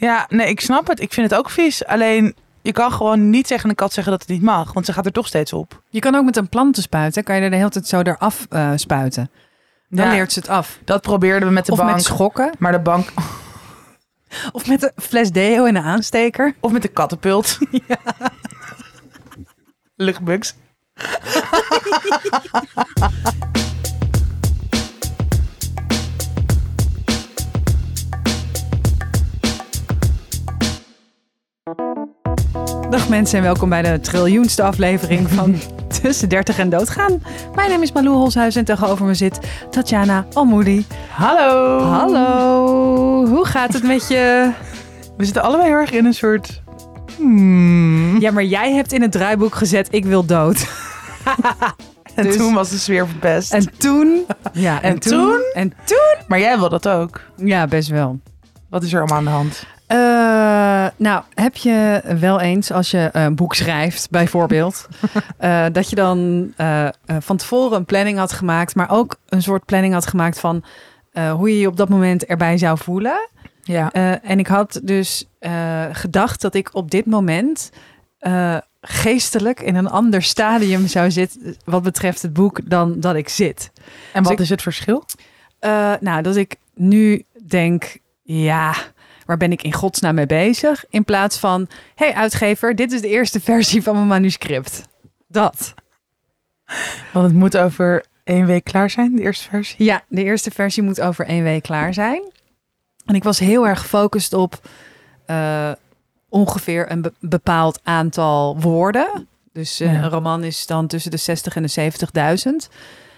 Ja, nee, ik snap het. Ik vind het ook vies. Alleen, je kan gewoon niet tegen een kat zeggen dat het niet mag. Want ze gaat er toch steeds op. Je kan ook met een plantenspuit, hè, kan je er de hele tijd zo eraf eh spuiten. Dan Ja. leert ze het af. Dat probeerden we met de Of bank. met schokken. maar de bank... Of met een fles deo en een aansteker. Of met de kattenpult. Ja. Luchtbugs. Dag mensen en welkom bij de triljoenste aflevering van Tussen 30 en Doodgaan. Mijn naam is Malou Holshuis en tegenover me zit Tatjana Almoedi. Hallo. Hallo, hoe gaat het met je? We zitten allebei heel erg in een soort... Hmm. Ja, maar jij hebt in het draaiboek gezet ik wil dood. En dus- toen was de sfeer verpest. En toen? Ja, En toen? En toen? Maar jij wil dat ook. Ja, best wel. Wat is er allemaal aan de hand? Eh, nou, heb je wel eens als je een boek schrijft, bijvoorbeeld, eh, dat je dan eh, van tevoren een planning had gemaakt, maar ook een soort planning had gemaakt van hoe je je op dat moment erbij zou voelen. Ja. En ik had dus gedacht dat ik op dit moment geestelijk in een ander stadium zou zitten wat betreft het boek dan dat ik zit. En wat ik- is het verschil? Nou, dat ik nu denk, ja, waar ben ik in godsnaam mee bezig? In plaats van, hey uitgever, dit is de eerste versie van mijn manuscript. Dat. Want het moet over één week klaar zijn, de eerste versie. Ja, de eerste versie moet over één week klaar zijn. En ik was heel erg gefocust op eh, ongeveer een be- bepaald aantal woorden. Dus eh, Ja. een roman is dan tussen de 60 en de 70.000.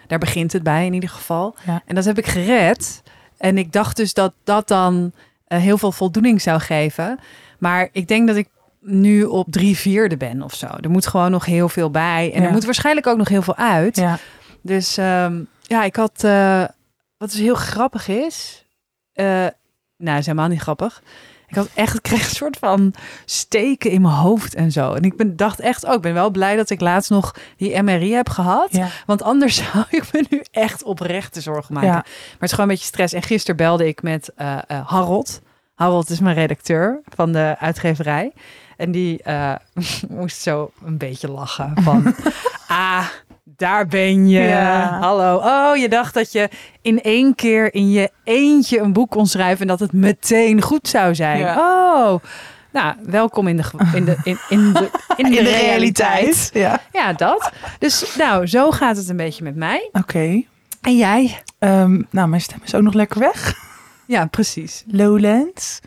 Daar begint het bij in ieder geval. Ja. En dat heb ik gered. En ik dacht dus dat dat dan heel veel voldoening zou geven. Maar ik denk dat ik nu op drie vierde ben of zo. Er moet gewoon nog heel veel bij. En Ja. er moet waarschijnlijk ook nog heel veel uit. Ja. Dus ehm, ja, ik had. eh, wat dus heel grappig is. eh nou, is helemaal niet grappig. Ik had echt, ik kreeg een soort van steken in mijn hoofd en zo. En ik ben, dacht echt, oh, ik ben wel blij dat ik laatst nog die MRI heb gehad. Ja. Want anders zou ik me nu echt oprechte zorgen maken. Ja. Maar het is gewoon een beetje stress. En gisteren belde ik met eh, eh, Harold. Harold is mijn redacteur van de uitgeverij. En die eh, moest zo een beetje lachen van... ah, daar ben je. Ja. Hallo. Oh, je dacht dat je in één keer in je eentje een boek kon schrijven... en dat het meteen goed zou zijn. Ja. Oh, nou, welkom in de, in de, in, in de, in de, realiteit. Ja. Ja, dat. Dus nou, zo gaat het een beetje met mij. Oké. En jij? Ehm, nou, mijn stem is ook nog lekker weg. Ja, precies. Lowlands.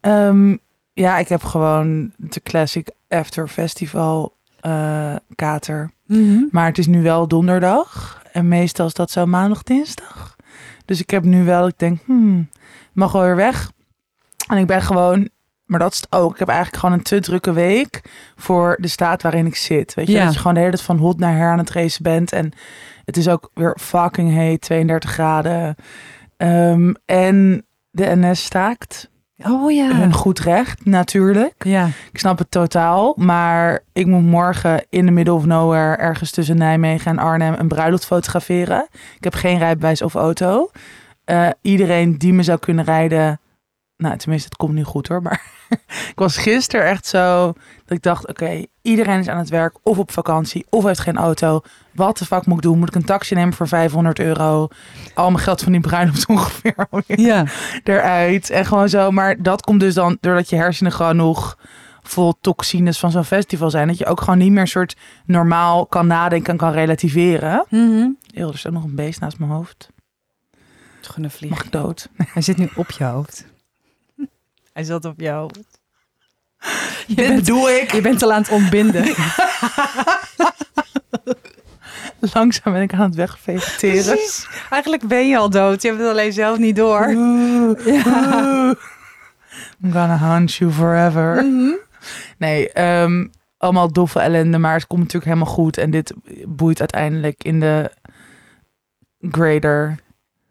Ehm, ja, ik heb gewoon de classic after festival eh, kater. Maar het is nu wel donderdag. En meestal is dat zo maandag, dinsdag. Dus ik heb nu wel, ik denk, hmm, mag wel weer weg. En ik ben gewoon, maar dat is het ook. Ik heb eigenlijk gewoon een te drukke week voor de staat waarin ik zit. Weet je, Ja. dat je gewoon de hele tijd van hot naar her aan het racen bent. En het is ook weer fucking heet, 32 graden. Ehm, en de NS staakt. Oh ja. Hun goed recht, natuurlijk. Ja. Ik snap het totaal, maar ik moet morgen in de middle of nowhere ergens tussen Nijmegen en Arnhem een bruiloft fotograferen. Ik heb geen rijbewijs of auto. Eh, iedereen die me zou kunnen rijden, nou tenminste het komt nu goed hoor, maar ik was gisteren echt zo dat ik dacht, oké, iedereen is aan het werk of op vakantie of heeft geen auto. Wat de fuck moet ik doen? Moet ik een taxi nemen voor 500 euro? Al mijn geld van die bruiloft ongeveer alweer Ja. eruit. En gewoon zo. Maar dat komt dus dan doordat je hersenen gewoon nog vol toxines van zo'n festival zijn. Dat je ook gewoon niet meer een soort normaal kan nadenken en kan relativeren. Mhm. Heel, er staat nog een beest naast mijn hoofd. Een vlieg. Mag ik dood? Hij zit nu op je hoofd. Hij zat op hoofd. Je Dit bent, bedoel ik. je bent al aan het ontbinden. Langzaam ben ik aan het wegvegeteren. Eigenlijk ben je al dood. Je hebt het alleen zelf niet door. Oeh. I'm gonna hunt you forever. Mhm. Nee, ehm, allemaal doffe ellende, maar het komt natuurlijk helemaal goed. En dit boeit uiteindelijk in de greater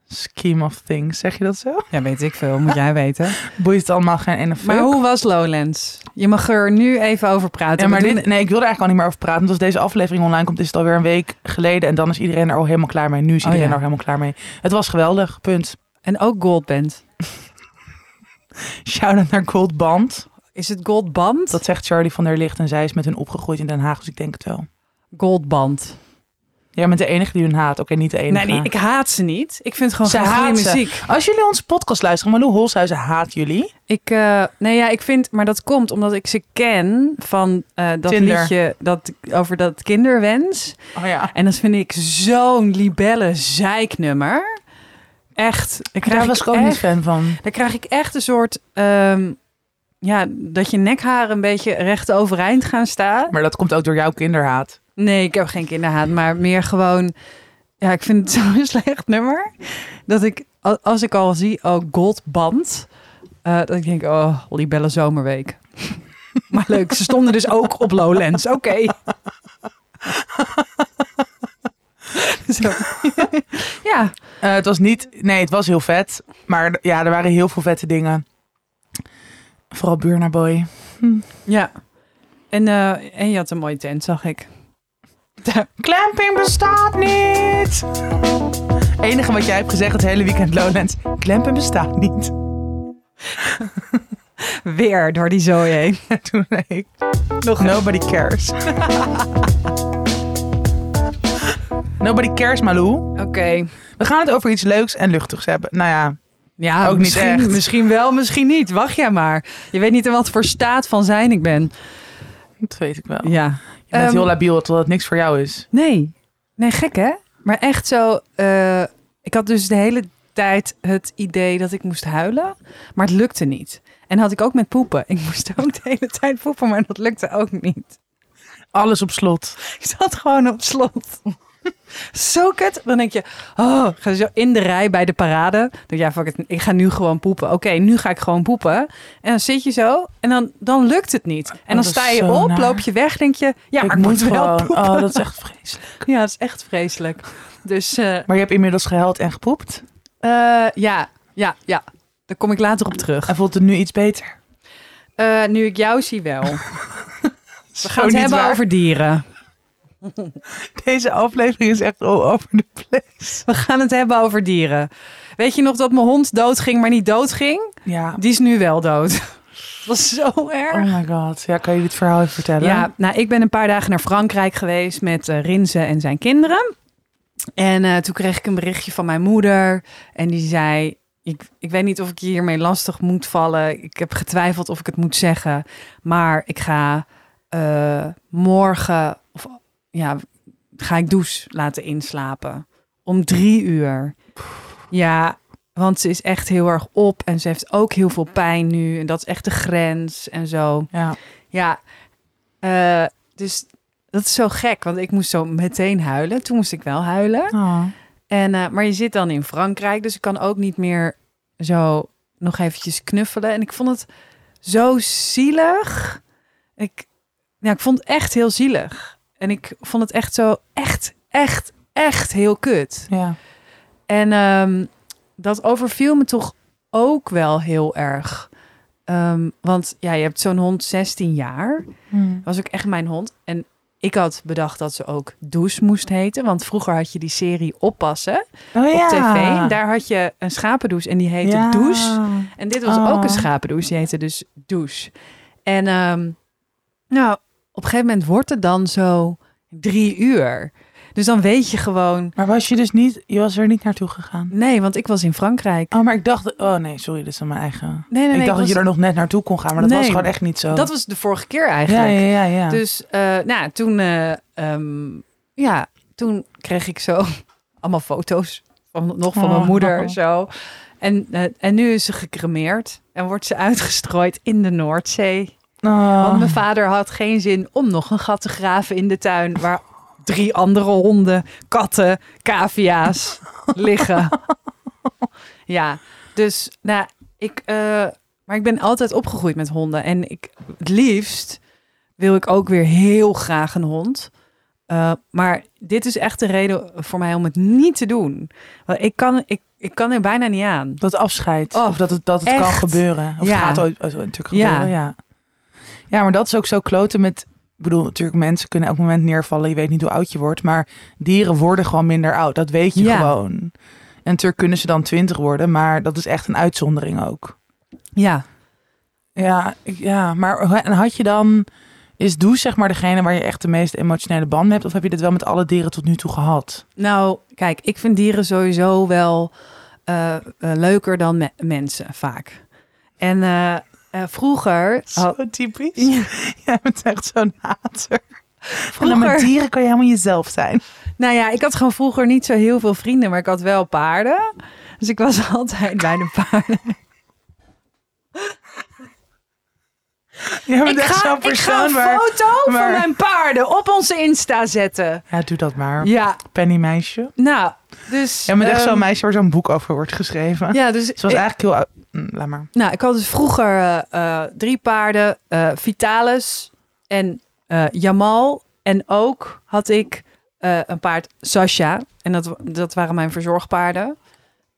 scheme of things. Zeg je dat zo? Ja, weet ik veel. Moet jij weten. Boeit het allemaal geen ene fuck. Maar hoe was Lowlands? Je mag er nu even over praten. Ja, maar We doen- dit, nee, ik wilde er eigenlijk al niet meer over praten. Want als deze aflevering online komt, is het alweer een week geleden. En dan is iedereen er al helemaal klaar mee. Nu is Oh, iedereen ja. er al helemaal klaar mee. Het was geweldig, punt. En ook Goldband. Shout-out naar Gold Band. Is het goldband? Dat zegt Charlie van der Licht en zij is met hun opgegroeid in Den Haag, dus ik denk het wel. Goldband. Ja, met de enige die hun haat. Oké, niet de enige. Nee, nee, ik haat ze niet. Ik vind gewoon Ze haat ze. muziek. Als jullie onze podcast luisteren, Malou Holshuizen haat jullie. Ik, eh, nee, ja, ik vind, maar dat komt omdat ik ze ken van eh, dat Tinder. liedje dat, over dat kinderwens. Oh ja. En dat vind ik zo'n libelle zeiknummer. Echt. Daar krijg, Daar was ik ook echt, niet fan van. daar krijg ik echt een soort, ehm, ja, dat je nekharen een beetje recht overeind gaan staan. Maar dat komt ook door jouw kinderhaat. Nee, ik heb geen kinderhaat, maar meer gewoon... Ja, ik vind het zo'n slecht nummer. Dat ik, als ik al zie, oh, Goldband... eh dat ik denk, oh, libelle zomerweek. maar leuk, ze stonden dus ook op Lowlands. Oké. Ja, Eh, het was niet... Nee, het was heel vet. Maar ja, er waren heel veel vette dingen. Vooral Burna Boy. ja. En, eh, en je had een mooie tent, zag ik. Clamping bestaat niet! enige wat jij hebt gezegd het hele weekend Lowlands. Clamping bestaat niet. Weer door die zooi heen. Toen ik... Nog Nobody cares. Nobody cares, Malou. Oké. We gaan het over iets leuks en luchtigs hebben. Nou ja, Ja, Ook niet misschien, echt. misschien wel, misschien niet. Wacht jij maar. Je weet niet in wat voor staat van zijn ik ben. dat weet ik wel. Ja. Je bent Ehm, heel labiel totdat het niks voor jou is. Nee. Nee, gek hè? Maar echt zo... eh, ik had dus de hele tijd het idee dat ik moest huilen. Maar het lukte niet. En had ik ook met poepen. Ik moest ook de hele tijd poepen, maar dat lukte ook niet. Alles op slot. Ik zat gewoon op slot. Zo kut. Dan denk je, oh, ga zo in de rij bij de parade. Dan ja, fuck it, ik ga nu gewoon poepen. Oké, nu ga ik gewoon poepen. En dan zit je zo en dan, dan lukt het niet. En dan Oh, is sta je op, naar. loop je weg, denk je, ja, ik maar ik moet wel gewoon. poepen. Oh, dat is echt vreselijk. Ja, dat is echt vreselijk. Dus eh, Maar je hebt inmiddels gehuild en gepoept. eh, ja, ja, ja. Daar kom ik later op terug. En voelt het nu iets beter? Eh, nu ik jou zie wel. We gaan het hebben waar. over dieren. Deze aflevering is echt all over the place. We gaan het hebben over dieren. Weet je nog dat mijn hond doodging, maar niet doodging? Ja. Die is nu wel dood. Dat was zo erg. Oh my god. Ja, kan je dit verhaal even vertellen? Ja, nou, ik ben een paar dagen naar Frankrijk geweest met eh, Rinze en zijn kinderen. En eh, toen kreeg ik een berichtje van mijn moeder. En die zei: ik, ik weet niet of ik je hiermee lastig moet vallen. Ik heb getwijfeld of ik het moet zeggen. Maar ik ga eh, morgen, of ja, ga ik douche laten inslapen. Om drie uur. Ja, want ze is echt heel erg op. En ze heeft ook heel veel pijn nu. En dat is echt de grens en zo. Ja. Ja, eh, dus dat is zo gek, want ik moest zo meteen huilen. Toen moest ik wel huilen. Oh. En, eh, maar je zit dan in Frankrijk, dus ik kan ook niet meer zo nog eventjes knuffelen. En ik vond het zo zielig. Ik, ja, ik vond het echt heel zielig. En ik vond het echt zo, echt, echt, echt heel kut. Ja. En ehm, dat overviel me toch ook wel heel erg. Ehm, want ja, je hebt zo'n hond 16 jaar. Hm. Dat was ook echt mijn hond. En ik had bedacht dat ze ook Douche moest heten. Want vroeger had je die serie Oppassen Oh op tv. Daar had je een schapendouche en die heette ja. Douche. En dit was Oh. ook een schapendouche. Die heette dus Douche. En ehm, nou, op een gegeven moment wordt het dan zo drie uur. Dus dan weet je gewoon... Maar was je dus niet, je was er niet naartoe gegaan? Nee, want ik was in Frankrijk. Oh, maar ik dacht, oh nee, sorry, dit is dan mijn eigen. Nee, nee, nee. ik dacht dat was- je er nog net naartoe kon gaan, maar dat was gewoon echt niet zo. Dat was de vorige keer eigenlijk. ja, ja, ja. Dus eh, nou, toen, eh, ehm, ja, toen kreeg ik zo allemaal foto's van, nog van mijn Oh. moeder. Zo. En, eh, en nu is ze gecremeerd en wordt ze uitgestrooid in de Noordzee. Oh. Want mijn vader had geen zin om nog een gat te graven in de tuin waar drie andere honden, katten, cavia's liggen. Ja, dus nou, ik, eh, maar ik ben altijd opgegroeid met honden en ik het liefst wil ik ook weer heel graag een hond. Eh, maar dit is echt de reden voor mij om het niet te doen. Want ik kan, ik, ik kan er bijna niet aan. Dat afscheid. Oh, of dat het, dat het kan gebeuren. Of Ja. het gaat ooit, natuurlijk gebeuren, ja. Ja, maar dat is ook zo kloten met... Ik bedoel, natuurlijk, mensen kunnen elk moment neervallen. Je weet niet hoe oud je wordt. Maar dieren worden gewoon minder oud. Dat weet je Ja. gewoon. En natuurlijk kunnen ze dan twintig worden. Maar dat is echt een uitzondering ook. Ja. Ja, ja, maar en had je dan... Is Does zeg maar degene waar je echt de meest emotionele band mee hebt? Of heb je dit wel met alle dieren tot nu toe gehad? Nou, kijk, ik vind dieren sowieso wel eh, eh, leuker dan me- mensen vaak. En eh, eh, vroeger... Zo typisch. Ja, Jij bent echt zo'n hater. Dan met vroeger dieren kan je helemaal jezelf zijn. nou ja, ik had gewoon vroeger niet zo heel veel vrienden, maar ik had wel paarden. Dus ik was altijd bij de paarden. Ik echt ga, zo'n ik ga een foto maar- van mijn paarden op onze Insta zetten. Ja, doe dat maar. Ja, Pennymeisje. nou, dus... Jij bent echt ehm, zo'n meisje waar zo'n boek over wordt geschreven. Ja, dus Ze was ik- eigenlijk heel... Hm, Laat maar. Nou, ik had dus vroeger eh, eh, drie paarden. eh, Vitalis en eh, Jamal. En ook had ik eh, een paard Sasha. En dat, dat waren mijn verzorgpaarden.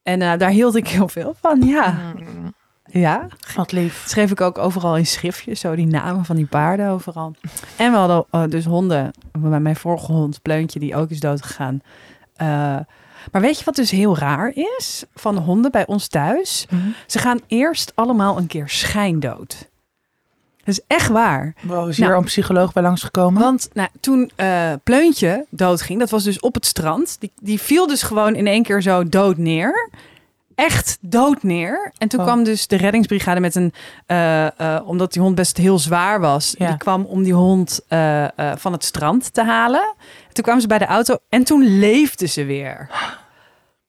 En eh, daar hield ik heel veel van, ja. Ja, Wat lief. schreef ik ook overal in schriftjes. Zo die namen van die paarden overal. En we hadden dus honden. Bij mijn vorige hond, Pleuntje, die ook is doodgegaan. Maar weet je wat dus heel raar is van de honden bij ons thuis? Ze gaan eerst allemaal een keer schijndood. Dat is echt waar. Wow, is hier Nou. een psycholoog bij langsgekomen? Want nou, toen eh Pleuntje doodging, dat was dus op het strand. Die, die viel dus gewoon in één keer zo dood neer. Echt dood neer. En toen Oh. kwam dus de reddingsbrigade met een... eh, eh, omdat die hond best heel zwaar was. Ja. Die kwam om die hond eh, van het strand te halen. Toen kwamen ze bij de auto en toen leefde ze weer.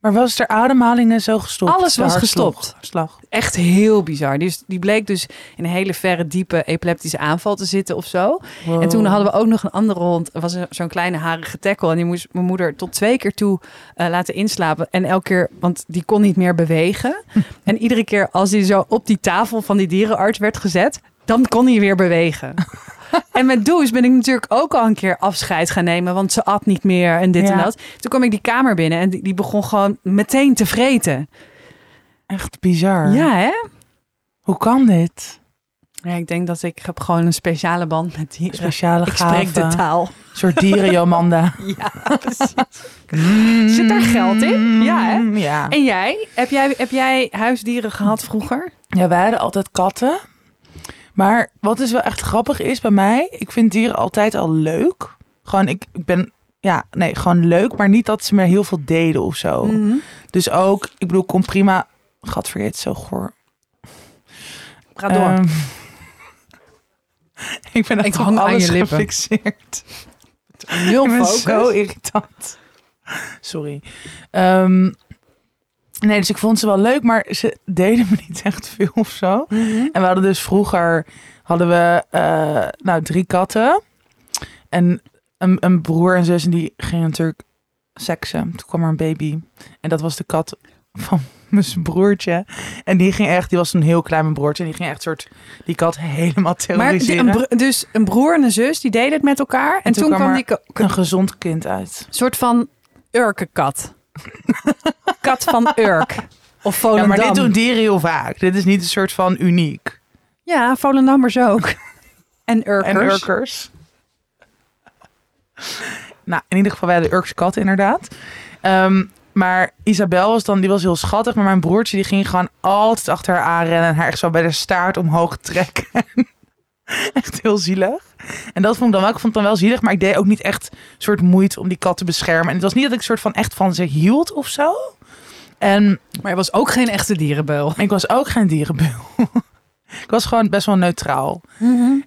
Maar was er ademhalingen zo gestopt? Alles was gestopt. Slag. Echt heel bizar. Die, is- die bleek dus in een hele verre, diepe epileptische aanval te zitten of zo. En toen hadden we ook nog een andere hond. Er was zo'n kleine harige tackle. En die moest mijn moeder tot twee keer toe eh, laten inslapen. En elke keer, want die kon niet meer bewegen. en iedere keer als die zo op die tafel van die dierenarts werd gezet, dan kon hij weer bewegen. en met Does ben ik natuurlijk ook al een keer afscheid gaan nemen. Want ze at niet meer en dit Ja. en dat. Toen kwam ik die kamer binnen en die, die begon gewoon meteen te vreten. Echt bizar. Ja, hè? Hoe kan dit? Ja, ik denk dat ik heb gewoon een speciale band met dieren. Speciale Ik spreek de taal. Een soort dieren, Jomanda. Ja, precies. Zit daar geld in? Ja, hè? Ja. En jij? Heb jij, heb jij huisdieren gehad vroeger? Ja, wij hadden altijd katten. Maar wat dus wel echt grappig is bij mij, ik vind dieren altijd al leuk. Gewoon, ik, ik ben, ja, nee, gewoon leuk, maar niet dat ze me heel veel deden of zo. Mhm. Dus ook, ik bedoel, kom prima. Gadvergeet, zo goor. Ga door. Ehm, ik ben echt aan alles je lippen. gefixeerd. Nul Ik ben focus. zo irritant. Sorry. Ehm, nee, dus ik vond ze wel leuk, maar ze deden me niet echt veel of zo. Mhm. En we hadden dus vroeger hadden we eh, nou drie katten en een, een broer en zus en die gingen natuurlijk seksen. Toen kwam er een baby en dat was de kat van mijn broertje en die ging echt, die was een heel klein broertje en die ging echt soort die kat helemaal Maar die- terroriseren. een bro- dus een broer en een zus, die deden het met elkaar. En, toen toen, kwam kwam die een gezond kind uit. soort van Urkenkat. Kat van Urk. Of Ja, Volendam. maar dit doen dieren heel vaak. Dit is niet een soort van uniek. Ja, Volendammers ook. En Urkers. En Urkers. nou, in ieder geval, wij hadden Urkse katten inderdaad. Ehm, maar Isabel was dan, die was heel schattig. Maar mijn broertje, die ging gewoon altijd achter haar aanrennen. En haar echt zo bij de staart omhoog trekken. echt heel zielig. En dat vond ik dan wel, ik vond het dan wel zielig. Maar ik deed ook niet echt soort moeite om die kat te beschermen. En het was niet dat ik soort van echt van ze hield of zo. En Maar hij was ook geen echte dierenbeul. ik was ook geen dierenbeul. ik was gewoon best wel neutraal.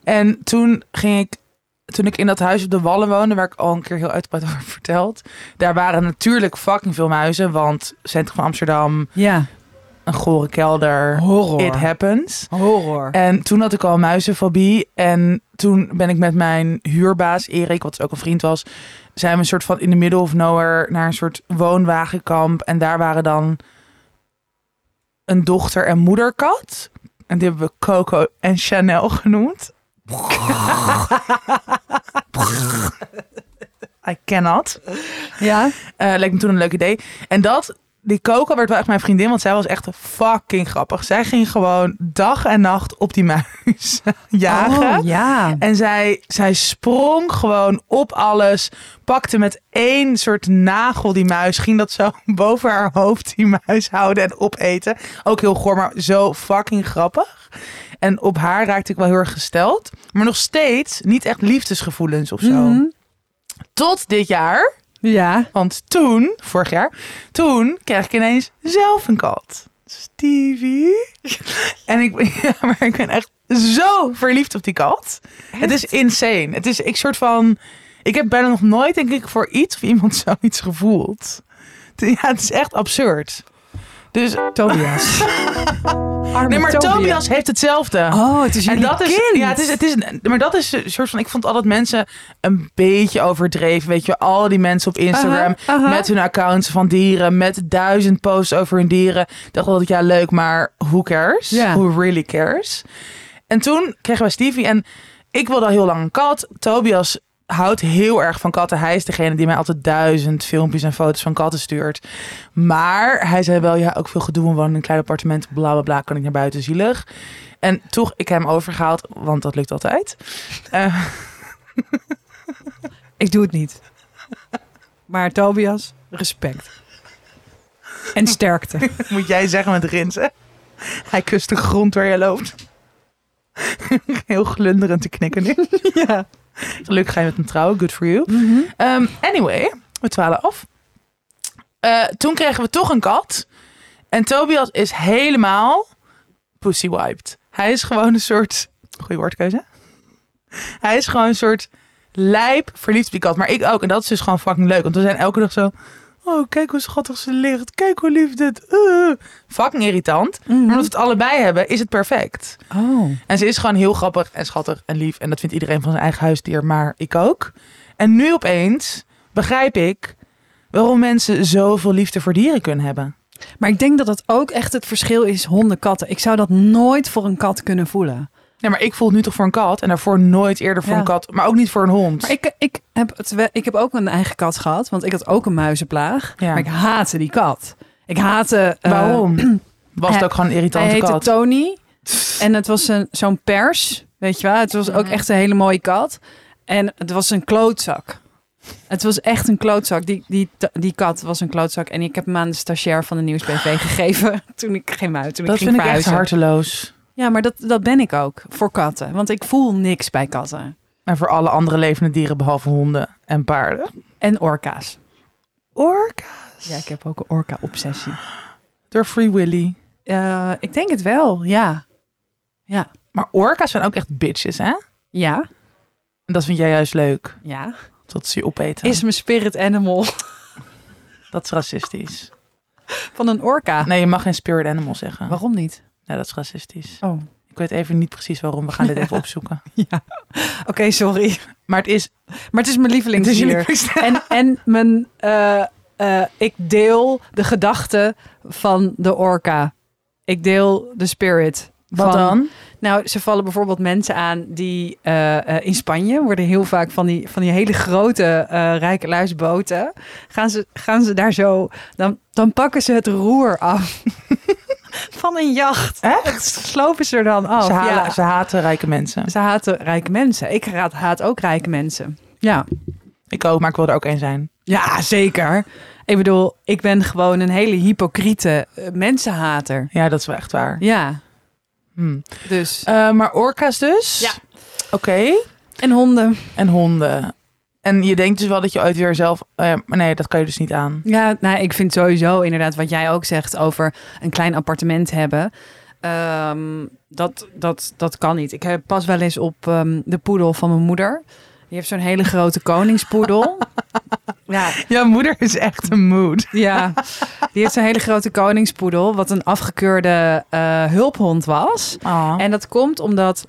En toen ging ik, toen ik in dat huis op de Wallen woonde, waar ik al een keer heel uitgebreid over verteld, daar waren natuurlijk fucking veel muizen, want centrum van Amsterdam, Ja. Een gore kelder, Horror. it happens. Horror. En toen had ik al muizenfobie en toen ben ik met mijn huurbaas Erik, wat ook een vriend was, zijn we een soort van in de middle of nowhere naar een soort woonwagenkamp en daar waren dan een dochter en moederkat. En die hebben we Coco en Chanel genoemd. I cannot. Ja. Eh lijkt me toen een leuk idee. En dat, die Coco werd wel echt mijn vriendin, want zij was echt fucking grappig. Zij ging gewoon dag en nacht op die muis jagen. Oh, ja. En zij, zij sprong gewoon op alles. Pakte met één soort nagel die muis. Ging dat zo boven haar hoofd die muis houden en opeten. Ook heel goor, maar zo fucking grappig. En op haar raakte ik wel heel erg gesteld. Maar nog steeds niet echt liefdesgevoelens of zo. Mhm. Tot dit jaar. Ja. Want toen, vorig jaar, toen kreeg ik ineens zelf een kat. Stevie. En ik, ben- ja, maar ik ben echt zo verliefd op die kat. Het is insane. Het is ik soort van. Ik heb bijna nog nooit, denk ik, voor iets of iemand zoiets gevoeld. Ja, het is echt absurd. Dus, Tobias. Nee, maar Tobias heeft hetzelfde. Oh, het is En jullie dat is, kind. ja, het is, het is, maar dat is een soort van. Ik vond altijd mensen een beetje overdreven. Weet je, al die mensen op Instagram Aha, aha. met hun accounts van dieren, met duizend posts over hun dieren. Ik dacht altijd, ja, leuk, maar who cares? Who really cares? En toen kregen we Stevie en ik wilde al heel lang een kat. Tobias houdt heel erg van katten. Hij is degene die mij altijd duizend filmpjes en foto's van katten stuurt. Maar hij zei wel, ja, ook veel gedoe. We wonen in een klein appartement, bla bla bla, kan ik naar buiten, zielig. En toch, ik heb hem overgehaald, want dat lukt altijd. Eh, Ik doe het niet. Maar Tobias, respect. En sterkte. moet jij zeggen met rinsen. Hij kust de grond waar je loopt. Heel glunderend te knikken nu. ja. Gelukkig ga je met hem trouwen, good for you. Mhm. Um, anyway, we dwalen af. Eh, toen kregen we toch een kat. En Tobias is helemaal pussy wiped. Hij is gewoon een soort... Goeie woordkeuze. Hij is gewoon een soort lijp verliefd op die kat. Maar ik ook. En dat is dus gewoon fucking leuk. Want we zijn elke dag zo... Oh, kijk hoe schattig ze ligt. Kijk hoe lief dit. Uh. Fucking irritant. Maar omdat we het allebei hebben, is het perfect. Oh. En ze is gewoon heel grappig en schattig en lief. En dat vindt iedereen van zijn eigen huisdier, maar ik ook. En nu opeens begrijp ik waarom mensen zoveel liefde voor dieren kunnen hebben. Maar ik denk dat dat ook echt het verschil is honden-katten. Ik zou dat nooit voor een kat kunnen voelen. Nee, maar ik voel het nu toch voor een kat en daarvoor nooit eerder voor Ja. een kat, maar ook niet voor een hond. Maar ik, ik, heb het, wel- ik heb ook een eigen kat gehad, want ik had ook een muizenplaag. Ja. Maar ik haatte die kat. Ik haatte... eh, Waarom? Was het hij- ook gewoon een Hij irritante heette kat? Tony. En het was een, zo'n pers, weet je wel. Het was ook echt een hele mooie kat. En het was een klootzak. Het was echt een klootzak. Die, die, die kat was een klootzak. En ik heb hem aan de stagiair van de Nieuwsbv gegeven. Toen ik geen uit. Toen Dat ik ging vind ik echt harteloos. Ja, maar dat, dat ben ik ook voor katten. Want ik voel niks bij katten. En voor alle andere levende dieren behalve honden en paarden. En orka's. Orka. Ja, ik heb ook een orka-obsessie. Door Free Willy. Eh, ik denk het wel, ja. Ja. Maar orka's zijn ook echt bitches, hè? Ja, En dat vind jij juist leuk. ja. Dat ze je opeten. Is mijn spirit animal Dat is racistisch. van een orka. Nee, je mag geen spirit animal zeggen. Waarom niet? Nee, dat is racistisch. Oh, Ik weet even niet precies waarom. We gaan dit even opzoeken. oké, sorry. Maar het is... Maar het is mijn lievelingsdier. en, en mijn, eh, eh, ik deel de gedachten van de orka. Ik deel de spirit. Wat van- dan? Nou, ze vallen bijvoorbeeld mensen aan die eh, in Spanje worden heel vaak van die, van die hele grote eh rijke luisboten. Gaan ze, gaan ze daar zo, dan, dan pakken ze het roer af. Van een jacht. Echt? Slopen ze er dan af. Ze, halen, ja. ze haten rijke mensen. Ze haten rijke mensen. Ik haat, haat ook rijke mensen. Ja. Ik ook, maar ik wil er ook één zijn. ja, zeker. Ik bedoel, ik ben gewoon een hele hypocriete eh, mensenhater. Ja, dat is wel echt waar. Ja, Hm. dus. Eh, maar orka's dus? Ja. Oké. En honden. En honden. En je denkt dus wel dat je ooit weer zelf... eh, maar nee, dat kan je dus niet aan. Ja, nou, ik vind sowieso inderdaad wat jij ook zegt over een klein appartement hebben. Ehm, dat, dat, dat kan niet. Ik heb pas wel eens op ehm, de poedel van mijn moeder. Die heeft zo'n hele grote koningspoedel. ja, Jouw moeder is echt een mood. ja, die heeft zo'n hele grote koningspoedel, wat een afgekeurde eh, hulphond was. Oh. En dat komt omdat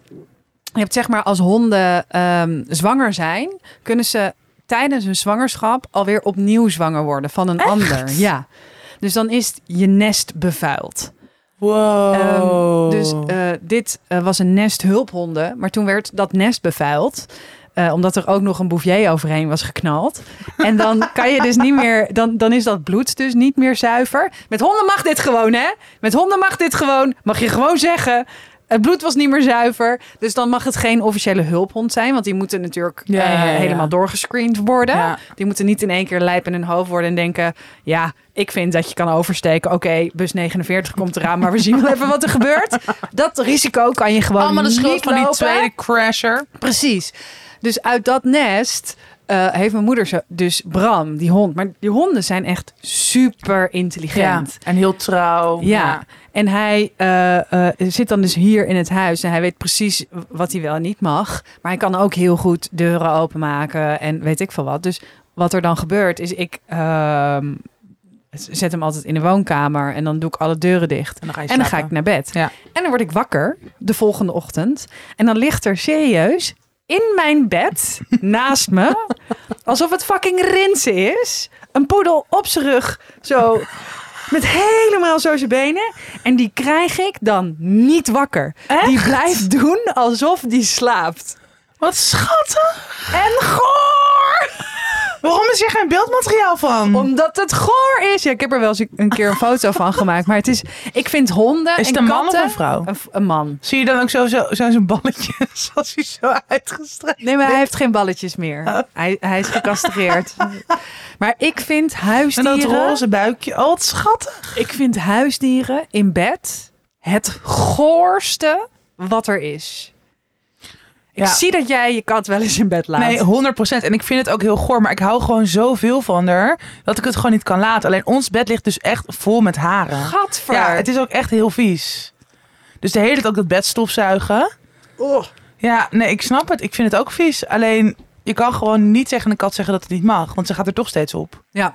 je hebt zeg maar als honden ehm, zwanger zijn, kunnen ze tijdens hun zwangerschap alweer opnieuw zwanger worden van een ander. Ja. Dus dan is je nest bevuild. Wow. Ehm, dus eh, dit eh, was een nest hulphonden, maar toen werd dat nest bevuild. eh, omdat er ook nog een bouvier overheen was geknald. En dan kan je dus niet meer, dan, dan is dat bloed dus niet meer zuiver. Met honden mag dit gewoon, hè? Met honden mag dit gewoon. Mag je gewoon zeggen. Het bloed was niet meer zuiver. Dus dan mag het geen officiële hulphond zijn. Want die moeten natuurlijk Ja, eh, ja, ja. helemaal doorgescreend worden. Die moeten niet in één keer lijp in hun hoofd worden en denken... ja, ik vind dat je kan oversteken. Oké, bus 49 komt eraan, maar we zien wel even wat er gebeurt. Dat risico kan je gewoon Allemaal de schuld van die tweede crasher. Precies. Dus uit dat nest eh, heeft mijn moeder zo, dus Bram, die hond. Maar die honden zijn echt super intelligent. En heel trouw. Ja. En hij eh, eh, zit dan dus hier in het huis en hij weet precies wat hij wel en niet mag. Maar hij kan ook heel goed deuren openmaken en weet ik veel wat. Dus wat er dan gebeurt is ik ehm, zet hem altijd in de woonkamer en dan doe ik alle deuren dicht. En dan ga En dan ga ik naar bed. Ja. En dan word ik wakker de volgende ochtend. En dan ligt er serieus in mijn bed naast me, alsof het fucking rinsen is, een poedel op zijn rug, zo met helemaal zo zijn benen. En die krijg ik dan niet wakker. Die blijft doen alsof die slaapt. Wat schattig. En goor! Waarom is hier geen beeldmateriaal van? Omdat het goor is. Ja, ik heb er wel eens een keer een foto van gemaakt. Maar het is, ik vind honden Is het en een man of een vrouw? Een, een man. Zie je dan ook zo, zo, zo zijn balletje zoals hij zo uitgestrekt Nee, maar hij heeft geen balletjes meer. Hij, hij is gecastreerd. maar ik vind En huisdieren... dat roze buikje. Oh, schattig. Ik vind huisdieren in bed het goorste wat er is. Ik Ja. zie dat jij je kat wel eens in bed laat. Nee, 100%. En ik vind het ook heel goor. Maar ik hou gewoon zoveel van haar. Dat ik het gewoon niet kan laten. Alleen ons bed ligt dus echt vol met haren. Gadver. Ja, het is ook echt heel vies. Dus de hele tijd ook dat bed stofzuigen. Ja, nee, ik snap het. Ik vind het ook vies. Alleen, je kan gewoon niet tegen een kat zeggen dat het niet mag. Want ze gaat er toch steeds op. Ja.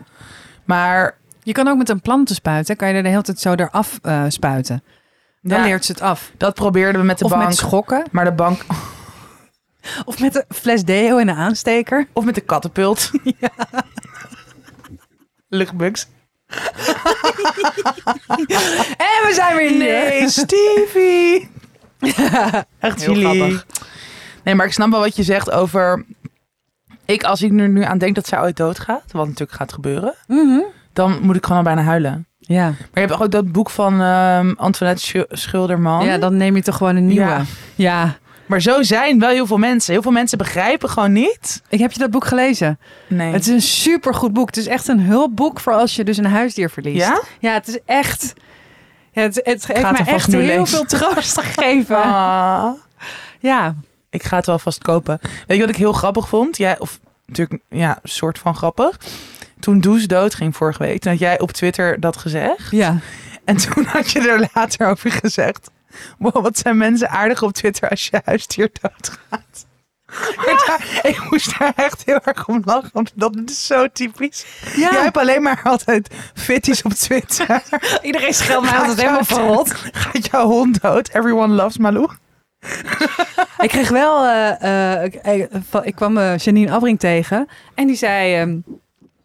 Maar Je kan ook met een plantenspuit, hè, kan je er de hele tijd zo eraf eh spuiten. Dan Ja. leert ze het af. dat probeerden we met de Of bank. met schokken. maar de bank... Of met een fles deo en een aansteker. Of met de kattenpult. Ja. Luchtbugs. En we zijn weer. Nee, Stevie. Echt Heel jullie. grappig. Nee, maar ik snap wel wat je zegt over... Ik, als ik er nu aan denk dat zij ooit doodgaat, wat natuurlijk gaat gebeuren, Mhm. dan moet ik gewoon al bijna huilen. Ja. Maar je hebt ook dat boek van ehm, Antoinette Schu- Schilderman. ja, dan neem je toch gewoon een nieuwe. Ja. ja. Maar zo zijn wel heel veel mensen. Heel veel mensen begrijpen gewoon niet. Ik heb je dat boek gelezen. Nee. Het is een supergoed boek. Het is echt een hulpboek voor als je dus een huisdier verliest. Ja? Ja, het is echt... Ja, het, het heeft mij echt heel lezen. veel troost gegeven. Ah. Ja. Ik ga het wel vast kopen. Weet je wat ik heel grappig vond? Jij, of natuurlijk, ja, soort van grappig. Toen Does dood ging vorige week, toen had jij op Twitter dat gezegd. Ja. En toen had je er later over gezegd. Wow, wat zijn mensen aardig op Twitter als je huisdier doodgaat. Daar- ik moest daar echt heel erg om lachen, want dat is zo typisch. Ja. Jij hebt alleen maar altijd fitties op Twitter. Iedereen scheldt mij altijd helemaal verrot. Gaat jouw hond dood? Everyone loves Malou. Ik kreeg wel... eh, eh, ik, ik- ik kwam eh, Janine Abrink tegen. En die zei... ehm,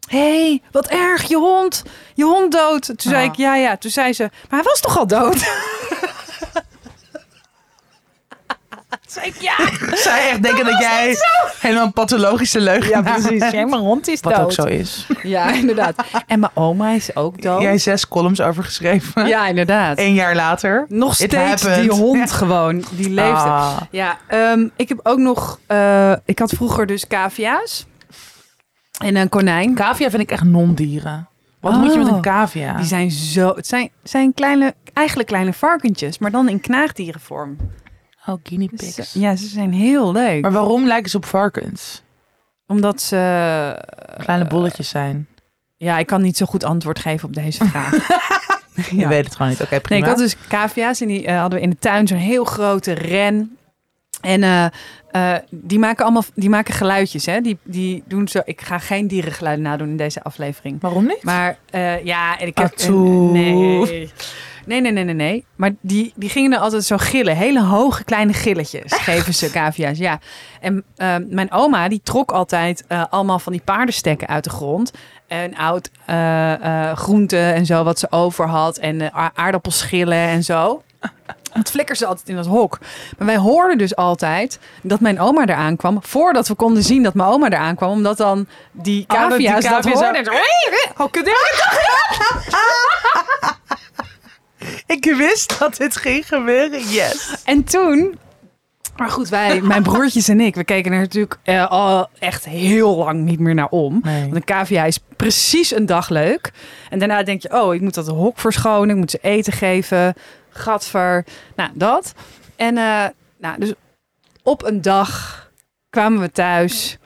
hey, wat erg, je hond. Je hond dood. Toen zei ik, ja, ja. Toen zei ze, maar hij was toch al dood? Ik, ja. Zij echt denken dat, jij helemaal een pathologische leugen Ja, precies. Mijn hond is Wat dood. ook zo is. Ja, inderdaad. En mijn oma is ook dood. Jij zes columns over geschreven. Ja, inderdaad. Eén jaar later. Nog steeds happened. die hond Ja. gewoon, die leefde. Ah. Ja, ehm, ik heb ook nog... eh, ik had vroeger dus cavia's. En een konijn. Cavia vind ik echt non-dieren. Wat Oh. moet je met een cavia? Die zijn zo... Het zijn, zijn kleine, eigenlijk kleine varkentjes, maar dan in knaagdierenvorm. Oh, guinea Dus, pigs. ja, ze zijn heel leuk. Maar waarom lijken ze op varkens? Omdat ze... Kleine bolletjes zijn. Ja, ik kan niet zo goed antwoord geven op deze vraag. Je weet het gewoon niet. Oké, Nee, prima. ik had dus cavia's en die eh, hadden we in de tuin zo'n heel grote ren. En eh, eh, die maken allemaal die maken geluidjes. Hè? Die, die doen zo. Ik ga geen dierengeluiden nadoen in deze aflevering. Waarom niet? Maar eh, ja, en ik heb. Atoe. nee. Nee, nee, nee, nee, nee. Maar die, die gingen er altijd zo gillen. Hele hoge kleine gilletjes geven ze cavia's. Ja. En eh, mijn oma die trok altijd allemaal van die paardenstekken uit de grond. En oud eh, groente en zo wat ze over had. En aardappelschillen en zo. Het flikkerde ze altijd in dat hok. Maar wij hoorden dus altijd dat mijn oma eraan kwam. Voordat we konden zien dat mijn oma eraan kwam. Omdat dan die Oh, dat die cavia's dat cavia's hoorden. Kut, Ik wist dat dit ging gebeuren, yes. En toen... Maar goed, wij, mijn broertjes en ik, we keken er natuurlijk eh, al echt heel lang niet meer naar om. Nee. Want een cavia is precies een dag leuk. En daarna denk je, oh, ik moet dat hok verschonen. Ik moet ze eten geven. Gadver. Nou, dat. En eh, nou, dus op een dag kwamen we thuis.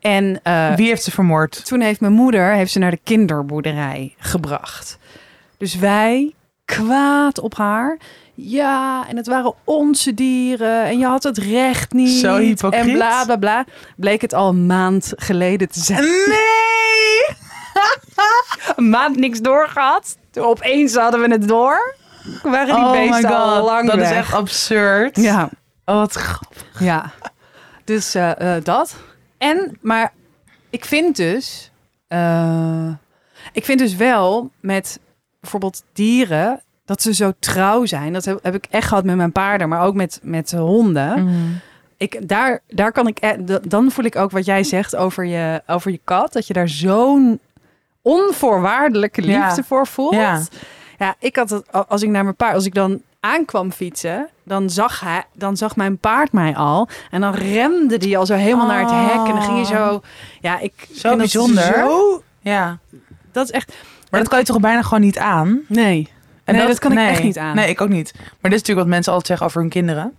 En eh, Wie heeft ze vermoord? toen heeft mijn moeder heeft ze naar de kinderboerderij gebracht. Dus wij kwaad op haar. Ja, en het waren onze dieren en je had het recht niet. Zo hypocriet. En bla bla bla. Bleek het al een maand geleden te zijn. Nee! Een maand niks doorgehad. Opeens hadden we het door. Waren die Oh beesten al lang dat weg. is echt absurd. Ja, Oh, wat grappig. ja. Dus eh, eh, dat. En, maar ik vind dus... eh, ik vind dus wel met bijvoorbeeld dieren... dat ze zo trouw zijn. Dat heb, heb ik echt gehad met mijn paarden, maar ook met, met honden. Mm. Ik, daar, daar kan ik, e- dan voel ik ook wat jij zegt over je, over je kat. Dat je daar zo'n onvoorwaardelijke liefde Ja. voor voelt. Ja. Ja, ik had het als ik naar mijn paard, als ik dan aankwam fietsen, dan zag hij, dan zag mijn paard mij al en dan remde die al zo helemaal naar het hek en dan ging hij zo. Ja, ik Zo dat bijzonder. Zo, Ja. dat is echt. Maar dat kan je toch bijna gewoon niet aan? Nee. En Nee, dat kan ik echt niet aan. Nee, ik ook niet. Maar dit is natuurlijk wat mensen altijd zeggen over hun kinderen.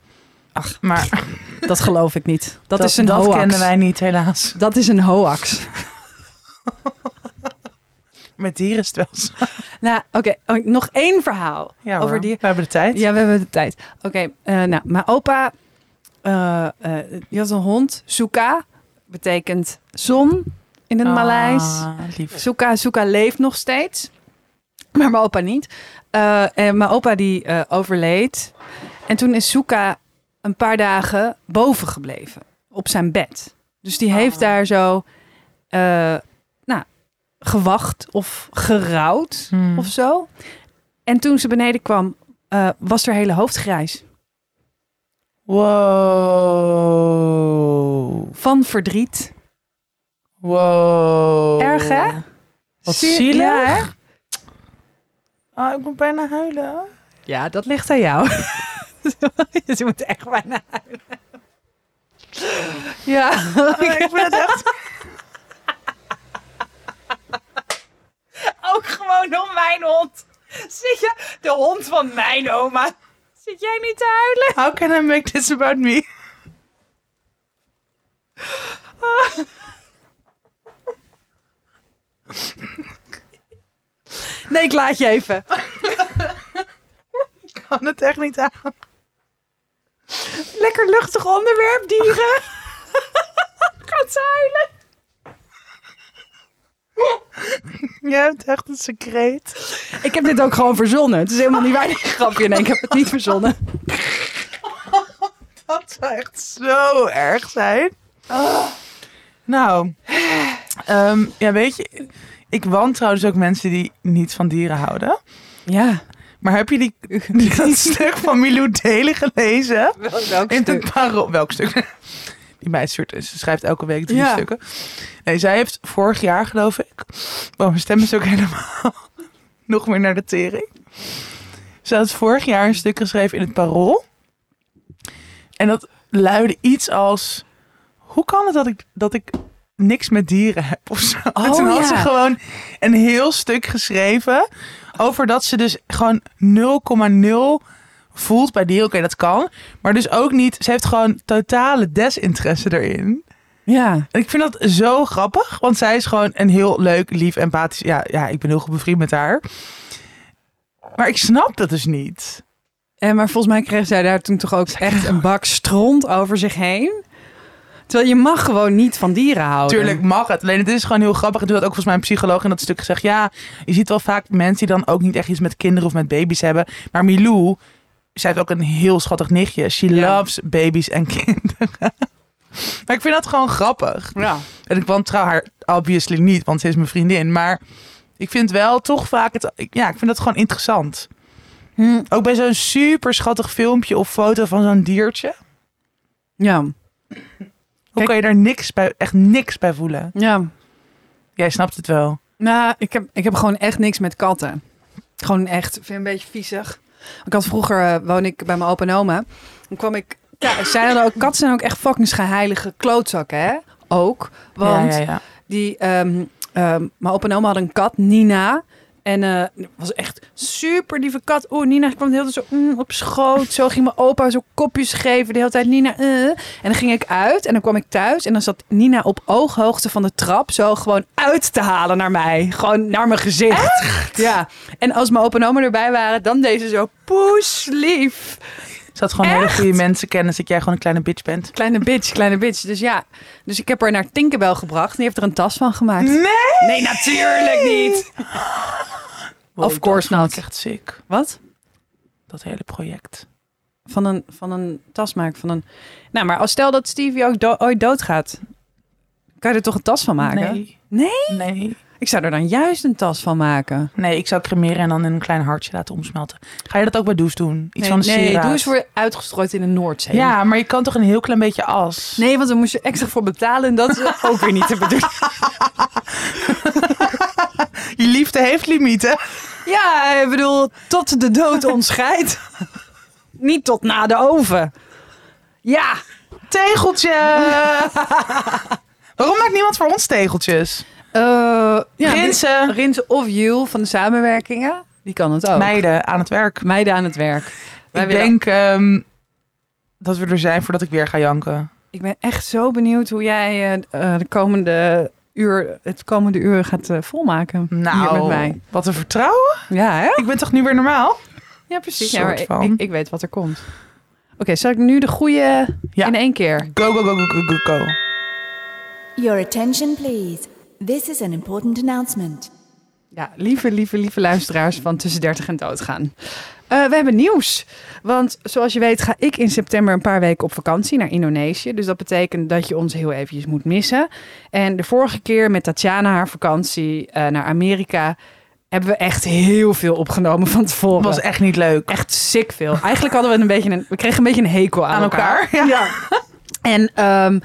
Ach, Maar dat geloof ik niet. Dat, dat, is een dat hoax. kennen wij niet, helaas. Dat is een hoax. Met dieren is het wel zo. nou, oké, oh, nog één verhaal Ja, over hoor. die. We hebben de tijd. Ja, we hebben de tijd. Oké, eh, nou, mijn opa, eh, die had een hond, Suka, betekent zon in het Maleis. Ah, lief. Suka, Suka leeft nog steeds, maar mijn opa niet. En mijn opa die overleed. En toen is Suka een paar dagen boven gebleven, op zijn bed. Dus die heeft Ah. daar zo, gewacht of gerouwd Hmm. of zo. En toen ze beneden kwam, eh, was haar hele hoofd grijs. Wow. Van verdriet. Wow. Erg, hè? Wat Zie- zielig. Ja, hè? Ah, ik moet bijna huilen. Ja, dat ligt aan jou. Ze moet echt bijna huilen. Ja. Oh, ik vind het echt... Ook gewoon om mijn hond. Zit je, de hond van mijn oma. Zit jij niet te huilen? How can I make this about me? Nee, ik laat je even. Ik kan het echt niet aan. Lekker luchtig onderwerp, dieren. Gaat ze huilen? Je hebt echt een secreet. Ik heb dit ook gewoon verzonnen. Het is helemaal niet waar, die grapje. Nee, ik heb het niet verzonnen. Dat zou echt zo erg zijn. Nou, ehm, ja, weet je, ik wantrouw dus ook mensen die niet van dieren houden. Ja. Maar heb je die, dat stuk van Milou Delen gelezen? Welk In het parool. Welk stuk? Die stuurt, ze schrijft elke week drie Ja. stukken. Nee, zij heeft vorig jaar, geloof ik. Oh, mijn stem is ook helemaal nog meer naar de tering. Ze had vorig jaar een stuk geschreven in het parool. En dat luidde iets als: Hoe kan het dat ik, dat ik niks met dieren heb of zo? en Oh, toen had ja. ze gewoon een heel stuk geschreven over dat ze dus gewoon 0,0 voelt bij dieren. Oké, dat kan. Maar dus ook niet. Ze heeft gewoon totale desinteresse erin. Ja. En ik vind dat zo grappig. Want zij is gewoon een heel leuk, lief, empathisch. Ja, ja ik ben heel goed bevriend met haar. Maar ik snap dat dus niet. En maar volgens mij kreeg zij daar toen toch ook echt een bak stront over zich heen. Terwijl je mag gewoon niet van dieren houden. Tuurlijk mag het. Alleen het is gewoon heel grappig. En toen had ook volgens mij een psycholoog in dat stuk gezegd. Ja, je ziet wel vaak mensen die dan ook niet echt iets met kinderen of met baby's hebben. Maar Milou, zij heeft ook een heel schattig nichtje. She Ja. loves baby's en kinderen. maar ik vind dat gewoon grappig. Ja. En ik wantrouw haar obviously niet, want ze is mijn vriendin. Maar ik vind wel toch vaak het. Ja, ik vind dat gewoon interessant. Hm, Ook bij zo'n super schattig filmpje of foto van zo'n diertje. Ja, Hoe Kijk- kan je daar niks bij, echt niks bij voelen? ja. Jij snapt het wel. Nou, ik heb, ik heb gewoon echt niks met katten. Gewoon echt, ik vind het een beetje viezig. Ik had vroeger, eh, woon ik bij mijn opa en oma. Dan kwam ik, ja, zij hadden ook, katten zijn ook echt fucking geheilige klootzakken, hè? Ook, want ja, ja, ja. die, ehm, ehm, mijn opa en oma hadden een kat, Nina. En eh, het was echt super lieve kat. Oeh, Nina kwam de hele tijd zo mm, op schoot. Zo ging mijn opa zo kopjes geven. De hele tijd Nina. eh. En dan ging ik uit en dan kwam ik thuis. En dan zat Nina op ooghoogte van de trap. Zo gewoon uit te halen naar mij. Gewoon naar mijn gezicht. Ja. En als mijn opa en oma erbij waren, dan deed ze zo poeslief. Ze had gewoon hele goede mensen kennen, dat jij gewoon een kleine bitch bent. Kleine bitch, kleine bitch. Dus ja. Dus ik heb haar naar Tinkerbell gebracht. Die heeft er een tas van gemaakt. Nee! Nee, natuurlijk niet. Wow, Of course not. echt sick. Wat? Dat hele project. Van een, van een tas maken. Van een... Nou, maar als stel dat Stevie ook do- ooit doodgaat. Kan je er toch een tas van maken? Nee. Nee? Nee. Ik zou er dan juist een tas van maken. Nee, ik zou cremeren en dan in een klein hartje laten omsmelten. Ga je dat ook bij Does doen? Iets nee, van de nee sieraad? eens voor uitgestrooid in de Noordzee. Ja, maar je kan toch een heel klein beetje as? Nee, want dan moest je extra voor betalen. En dat is ook weer niet te bedoelen. Je liefde heeft limieten. Ja, ik bedoel, tot de dood ons scheidt. niet tot na de oven. Ja, Tegeltje! Waarom maakt niemand voor ons tegeltjes? Eh ja Rinsen. Rinsen of Jul van de samenwerkingen. Die kan het ook. Meiden aan het werk. Meiden aan het werk. Wij ik willen- denk ehm, dat we er zijn voordat ik weer ga janken. Ik ben echt zo benieuwd hoe jij eh, eh, de komende uur, het komende uur gaat volmaken. Hier met Nou, mij. wat een vertrouwen. Ja, hè? Ik ben toch nu weer normaal? Ja, precies. Ja, ik, ik, ik weet wat er komt. Oké, zal ik nu de goede Ja. in één keer? Go, go, go, go, go, go, go. Your attention, please. This is an important announcement. Ja, lieve, lieve, lieve luisteraars van Tussen 30 en Doodgaan. Eh, we hebben nieuws. Want zoals je weet ga ik in september een paar weken op vakantie naar Indonesië. Dus dat betekent dat je ons heel eventjes moet missen. En de vorige keer met Tatjana haar vakantie eh, naar Amerika... hebben we echt heel veel opgenomen van tevoren. was echt niet leuk. echt sick veel. Eigenlijk hadden we een beetje een, we kregen een beetje een hekel aan, Aan elkaar, ja. En ehm,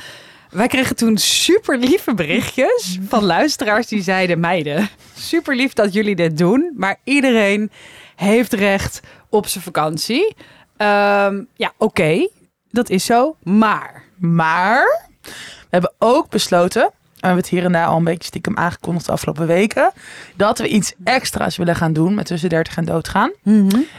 wij kregen toen super lieve berichtjes van luisteraars die zeiden: meiden, super lief dat jullie dit doen, maar iedereen heeft recht op zijn vakantie. Ehm, ja, oké, dat is zo, maar Maar we hebben ook besloten, en we hebben het hier en daar al een beetje stiekem aangekondigd de afgelopen weken, dat we iets extra's willen gaan doen met tussen 30 en doodgaan.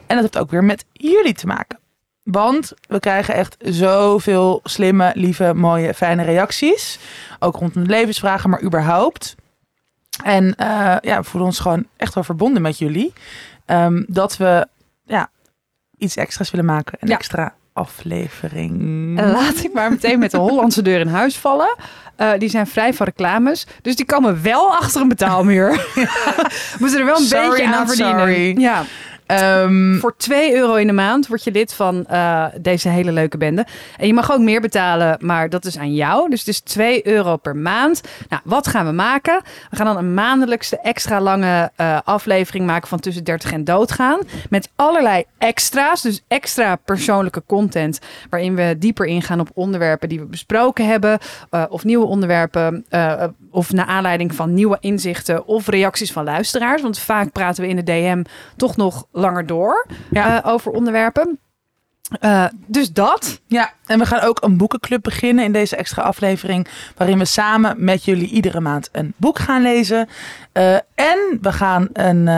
En dat heeft ook weer met jullie te maken. Want we krijgen echt zoveel slimme, lieve, mooie, fijne reacties. Ook rondom levensvragen, maar überhaupt. En eh, ja, we voelen ons gewoon echt wel verbonden met jullie. Ehm, dat we ja, iets extra's willen maken. Een Ja. extra aflevering. Laat ik maar meteen met de Hollandse deur in huis vallen. Eh, die zijn vrij van reclames. Dus die komen wel achter een betaalmuur. Moeten er wel een Sorry, beetje aan verdienen. sorry. Ja. Ehm, Voor 2 euro in de maand word je lid van eh, deze hele leuke bende. En je mag ook meer betalen, maar dat is aan jou. Dus het is 2 euro per maand. Nou, wat gaan we maken? We gaan dan een maandelijkse extra lange eh, aflevering maken van Tussen 30 en Doodgaan. Met allerlei extra's, dus extra persoonlijke content. Waarin we dieper ingaan op onderwerpen die we besproken hebben. eh, of nieuwe onderwerpen. of naar aanleiding van nieuwe inzichten of reacties van luisteraars. Want vaak praten we in de DM toch nog langer door Ja. eh, over onderwerpen. Eh, dus dat. Ja, en we gaan ook een boekenclub beginnen in deze extra aflevering. Waarin we samen met jullie iedere maand een boek gaan lezen. Eh, en we gaan een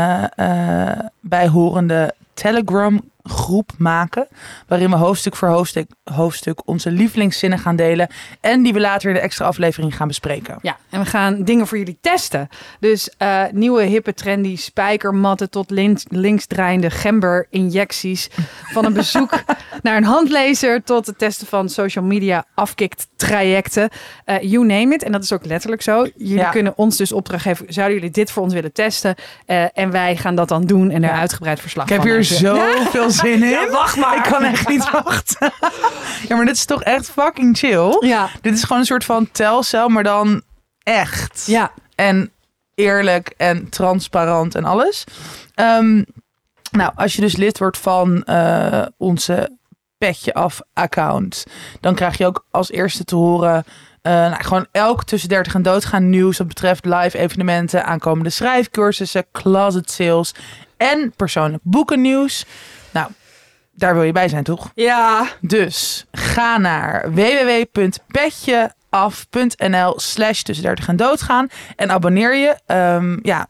bijhorende Telegram groep maken. Waarin we hoofdstuk voor hoofdstuk, hoofdstuk onze lievelingszinnen gaan delen. En die we later in de extra aflevering gaan bespreken. Ja, en we gaan dingen voor jullie testen. Dus eh, nieuwe hippe trendy spijkermatten tot links, linksdraaiende gember-injecties. Van een bezoek naar een handlezer tot het testen van social media afkikt trajecten. Eh, you name it. En dat is ook letterlijk zo. Jullie Ja. kunnen ons dus opdracht geven. Zouden jullie dit voor ons willen testen? Eh, en wij gaan dat dan doen en er Ja. uitgebreid verslag Ik heb van hier zoveel zin in. Ja, wacht maar. Ik kan echt niet wachten. ja, maar dit is toch echt fucking chill. Ja, Dit is gewoon een soort van telcel, maar dan echt. ja. En eerlijk en transparant en alles. Ehm, Nou, als je dus lid wordt van eh, onze Petje Af account, dan krijg je ook als eerste te horen. eh, nou, gewoon elk tussen 30 en doodgaan nieuws wat betreft live evenementen, aankomende schrijfcursussen, closet sales en persoonlijk boekennieuws. Daar wil je bij zijn, toch? Ja. Dus ga naar www.petjeaf.nl slash tussen 30 en doodgaan en abonneer je. Ehm, ja,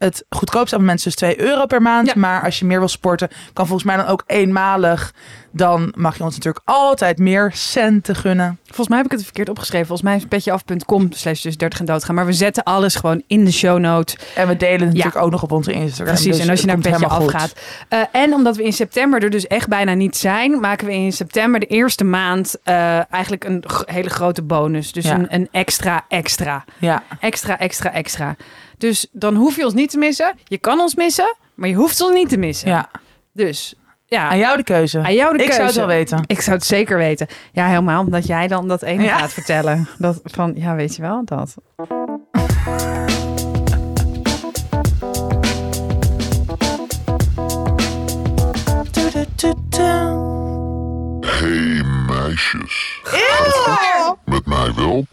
het goedkoopste abonnement is dus 2 euro per maand. Ja. Maar als je meer wil sporten, kan volgens mij dan ook eenmalig. Dan mag je ons natuurlijk altijd meer centen gunnen. Volgens mij heb ik het verkeerd opgeschreven. Volgens mij is petjeaf.com slash dus 30 en doodgaan. Maar we zetten alles gewoon in de show notes. En we delen het natuurlijk ook nog op onze Instagram. Precies, Dus en als je naar Petje Af goed. gaat. Eh, en omdat we in september er dus echt bijna niet zijn... maken we in september de eerste maand eh, eigenlijk een hele grote bonus. Dus Ja. een, een extra extra. Ja, Extra, extra, extra. Dus dan hoef je ons niet te missen. Je kan ons missen, maar je hoeft ons niet te missen. ja. Dus ja, aan jou de keuze. aan jou de Ik keuze. zou het wel weten. Ik zou het zeker weten. Ja, helemaal omdat jij dan dat ene Ja. gaat vertellen. Dat van, ja, weet je wel, dat. Hey meisjes. Met mij wel.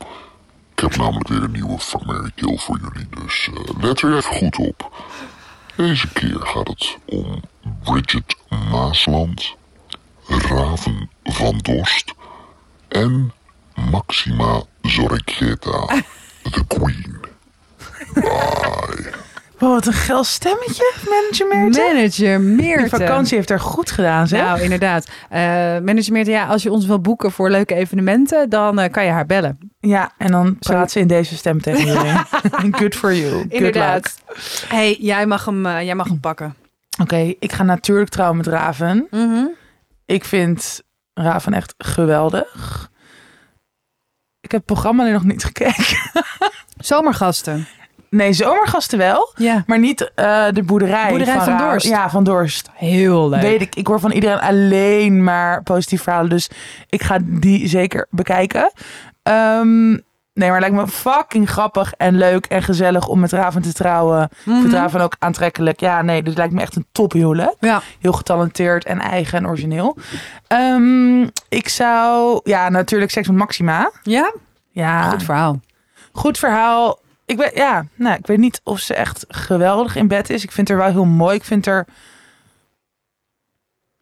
Ik heb namelijk weer een nieuwe Fuck, Mary Kill voor jullie, dus eh, let er even goed op. Deze keer gaat het om Bridget Maasland, Raven van Dorst en Maxima Zorriceta, the Queen. Bye. Wow, wat een geil stemmetje, manager Meerte. Manager Die Meerte. vakantie heeft er goed gedaan, zeg. Nou, inderdaad. Eh manager Meerte, ja, als je ons wil boeken voor leuke evenementen, dan eh, kan je haar bellen. Ja, en dan praat ze in deze stem tegen jullie. Good for you. Good luck. Inderdaad. hey, jij mag hem, eh, jij mag hem pakken. Oké, ik ga natuurlijk trouwen met Raven. Ik vind Raven echt geweldig. Ik heb het programma nog niet gekeken. Zomergasten. Nee, zomergasten wel. Ja. Maar niet eh, de boerderij. Boerderij van Dorst. Ja, van Dorst. Heel leuk. Weet ik. Ik hoor van iedereen alleen maar positieve verhalen. Dus ik ga die zeker bekijken. Ehm, nee, maar het lijkt me fucking grappig en leuk en gezellig om met Raven te trouwen. Ik Mhm. vind Raven ook aantrekkelijk. Ja, nee, dit lijkt me echt een tophuwelijk. Ja. Heel getalenteerd en eigen en origineel. Ehm, ik zou... Ja, natuurlijk seks met Maxima. Ja? Ja, Goed goed, verhaal. Ik, ben, ja, nou, ik weet niet of ze echt geweldig in bed is. Ik vind haar wel heel mooi. Ik vind haar...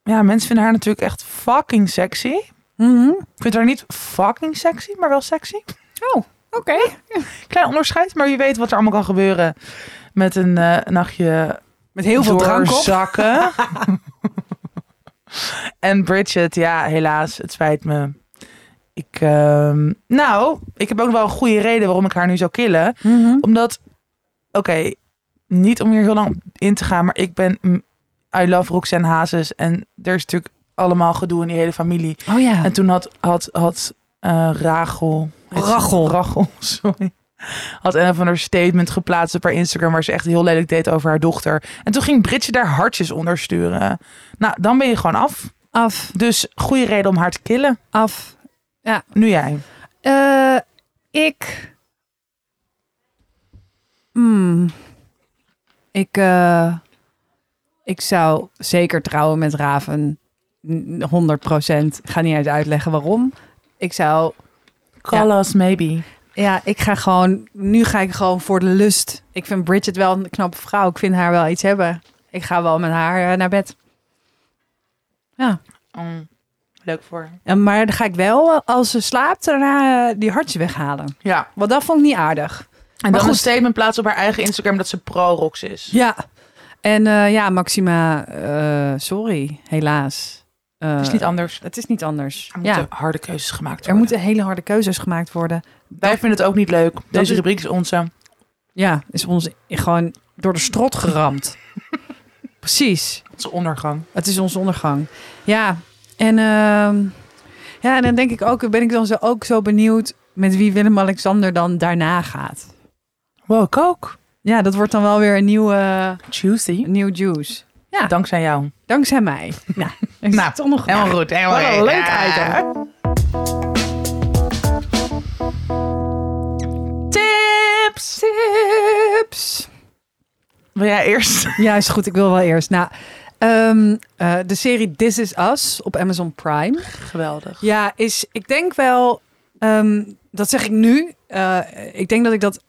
Ja, mensen vinden haar natuurlijk echt fucking sexy. Mhm. Ik vind haar niet fucking sexy, maar wel sexy. Oh, oké. Klein onderscheid, maar wie weet wat er allemaal kan gebeuren met een eh, nachtje Met heel veel drank op. zakken. en Bridget, ja, helaas, het spijt me. Ik, ehm, nou, ik heb ook wel een goede reden waarom ik haar nu zou killen. Mhm. Omdat, oké, niet om hier heel lang in te gaan, maar ik ben, mm, I love Roxanne Hazes. En er is natuurlijk allemaal gedoe in die hele familie. Oh ja. En toen had, had, had eh, Rachel... Rachel. Rachel, sorry. Had een of ander statement geplaatst op haar Instagram... waar ze echt heel lelijk deed over haar dochter. En toen ging Britje daar hartjes onder sturen. Nou, dan ben je gewoon af. Af. Dus goede reden om haar te killen. Af. Nu jij. Eh, ik. Hmm. Ik, eh, ik zou zeker trouwen met Raven. N- 100% Ik ga niet uit uitleggen waarom. Ik zou. Call us maybe. Ja, ik ga gewoon. Nu ga ik gewoon voor de lust. Ik vind Bridget wel een knappe vrouw. Ik vind haar wel iets hebben. Ik ga wel met haar eh, naar bed. Ja. Mm, leuk voor. En, maar dan ga ik wel, eh, als ze slaapt, daarna eh, die hartje weghalen. Ja. Want dat vond ik niet aardig. En dan goed. een statement plaatsen op haar eigen Instagram dat ze pro-Rox is. Ja. En eh, ja, Maxima, sorry, helaas. Het is niet anders. het is niet anders. Er moeten Ja, harde keuzes gemaakt er worden. moeten hele harde keuzes gemaakt worden. Wij vinden het ook niet leuk. Deze is- rubriek is onze. Ja, is ons gewoon door de strot geramd. Precies. Onze ondergang. Het is onze ondergang. Ja, en, ehm, ja, en dan denk ik ook, ben ik dan zo, ook zo benieuwd met wie Willem-Alexander dan daarna gaat. Wow, ik ook. Ja, dat wordt dan wel weer een nieuwe, Juicy. een nieuw juice. Ja. Dankzij jou. Dankzij mij. Nou, ik Nou, toch nog Helemaal goed. Helemaal Wat een goed. leuk Ja. item. Tips. Tips. Wil jij eerst? Ja, is goed. Ik wil wel eerst. Nou, Ehm, eh, de serie This Is Us op Amazon Prime. Geweldig. Ja, is, ik denk wel, ehm, dat zeg ik nu. eh, ik denk dat ik dat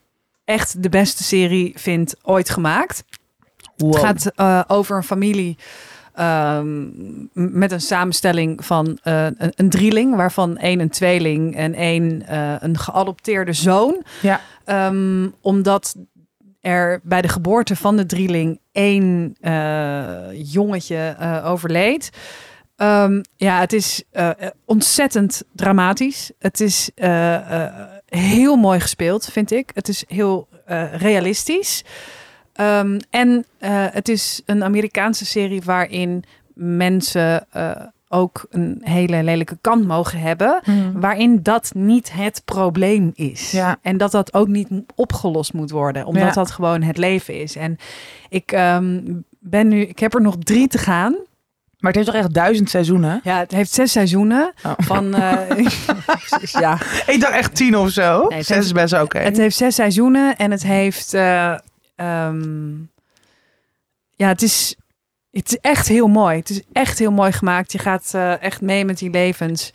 echt de beste serie vind ooit gemaakt. Het gaat eh, over een familie ehm, met een samenstelling van een, een drieling, waarvan één een tweeling en één een geadopteerde zoon. Ja. Omdat er bij de geboorte van de drieling één eh, jongetje eh, overleed. Ehm, ja, het is eh, ontzettend dramatisch. Het is heel mooi gespeeld, vind ik. Het is heel realistisch. Ehm, en het is een Amerikaanse serie waarin mensen ook een hele lelijke kant mogen hebben. Mhm. Waarin dat niet het probleem is. Ja. En dat dat ook niet opgelost moet worden. Omdat Ja. dat gewoon het leven is. En ik ehm, ben nu, ik heb er nog drie te gaan. Maar het heeft toch echt duizend seizoenen? Ja, het heeft zes seizoenen. Oh. Van, eh, ja, Ik dacht echt tien of zo. Nee, Zes heeft- is best oké. Het heeft zes seizoenen en het heeft. eh, ehm, ja, het is, het is echt heel mooi. Het is echt heel mooi gemaakt. Je gaat eh, echt mee met die levens.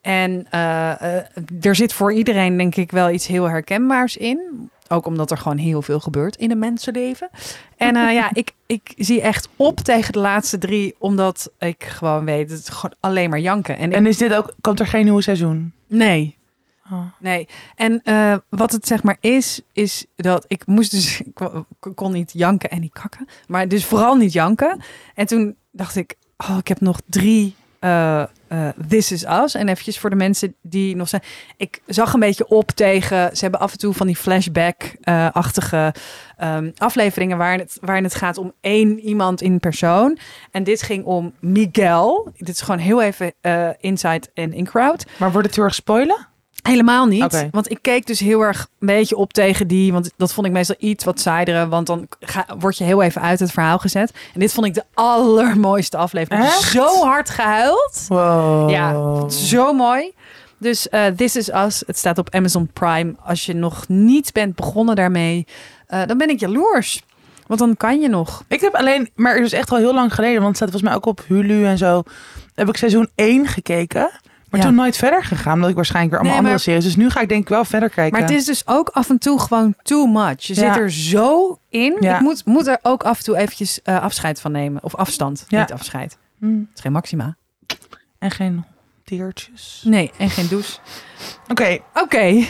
En eh, eh, er zit voor iedereen, denk ik, wel iets heel herkenbaars in. Ook omdat er gewoon heel veel gebeurt in een mensenleven. En eh, ja, ik, ik zie echt op tegen de laatste drie, omdat ik gewoon weet, het is gewoon alleen maar janken. En, ik- En is dit ook, komt er geen nieuwe seizoen? nee, Oh. Nee, en eh, wat het zeg maar is, is dat ik moest dus, ik ko- ik kon niet janken en niet kakken, maar dus vooral niet janken. En toen dacht ik, oh, ik heb nog drie eh, eh, This Is Us. En eventjes voor de mensen die nog zijn, ik zag een beetje op tegen, ze hebben af en toe van die flashback-achtige ehm, afleveringen waarin het, waarin het gaat om één iemand in persoon. En dit ging om Miguel. Dit is gewoon heel even inside en in crowd. Maar wordt het heel erg spoilen? Helemaal niet. Want ik keek dus heel erg een beetje op tegen die. Want dat vond ik meestal iets wat saaiere. Want dan ga, word je heel even uit het verhaal gezet. En dit vond ik de allermooiste aflevering. Echt? Zo hard gehuild. Wow. Ja, zo mooi. Dus eh, This Is Us. Het staat op Amazon Prime. Als je nog niet bent begonnen daarmee, eh, dan ben ik jaloers. Want dan kan je nog. Ik heb alleen, maar het is echt al heel lang geleden, want het staat volgens mij ook op Hulu en zo. Heb ik seizoen 1 gekeken, maar Ja. toen nooit verder gegaan, omdat ik waarschijnlijk weer allemaal Nee, andere series. Dus nu ga ik denk ik wel verder kijken. Maar het is dus ook af en toe gewoon too much. Je zit er zo in. Ik moet, moet er ook af en toe eventjes eh, afscheid van nemen. Of afstand, niet afscheid. Hm, Het is geen maxima. En geen teertjes. Nee, en geen douche. Oké, Oké,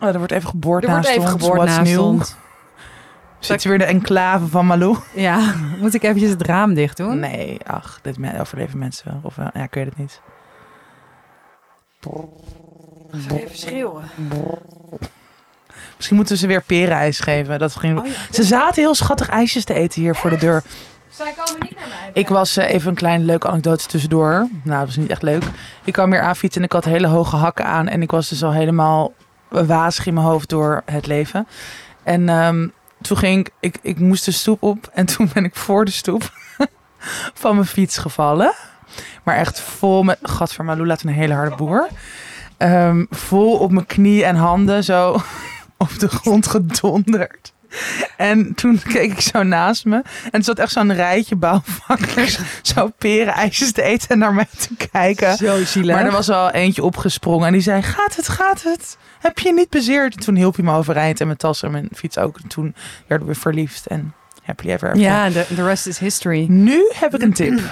oh, er wordt even geboord er wordt naast even ons. geboord naast new? ons. Zit weer de enclave van Malou? Ja, moet ik eventjes het raam dicht doen? Nee, ach, dit overleven mensen wel. Of wel, ja, ik weet het niet. Even schreeuwen. Misschien moeten we ze weer perenijs geven. Dat ging... Oh ja. Ze zaten heel schattig ijsjes te eten hier voor de deur. Zij komen niet naar mij. Ik was eh, even een klein leuke anekdote tussendoor. Nou, dat was niet echt leuk. Ik kwam hier aanfietsen en ik had hele hoge hakken aan. En ik was dus al helemaal wazig in mijn hoofd door het leven. En ehm, toen ging ik, ik, ik moest de stoep op. En toen ben ik voor de stoep van mijn fiets gevallen. Maar echt vol met, gadver, Malou laat een hele harde boer. Ehm, vol op mijn knie en handen zo op de grond gedonderd. En toen keek ik zo naast me. En er zat echt zo'n rijtje bouwvakkers. Zo perenijsjes te eten en naar mij te kijken. Zo zielig. Maar er was al eentje opgesprongen. En die zei, gaat het, gaat het? Heb je niet bezeerd? En toen hielp hij me overeind. En mijn tas en mijn fiets ook. En toen werden we verliefd. En happily ever after. Ja, de the rest is history. Nu heb ik een tip.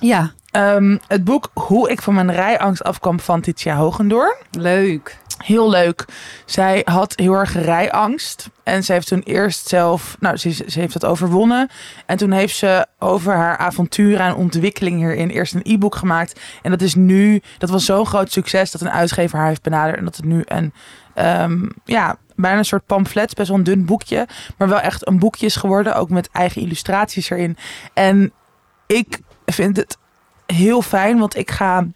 Ja, Ehm, het boek Hoe ik van mijn rijangst afkwam van Titia Hogendoorn. leuk. Heel leuk. Zij had heel erg rijangst. En ze heeft toen eerst zelf, nou, ze, ze heeft dat overwonnen. En toen heeft ze over haar avonturen en ontwikkeling hierin eerst een e-book gemaakt. En dat is nu, dat was zo'n groot succes dat een uitgever haar heeft benaderd. En dat het nu een, ehm, ja, bijna een soort pamflet, best wel een dun boekje. Maar wel echt een boekje is geworden, ook met eigen illustraties erin. En ik vind het heel fijn, want ik ga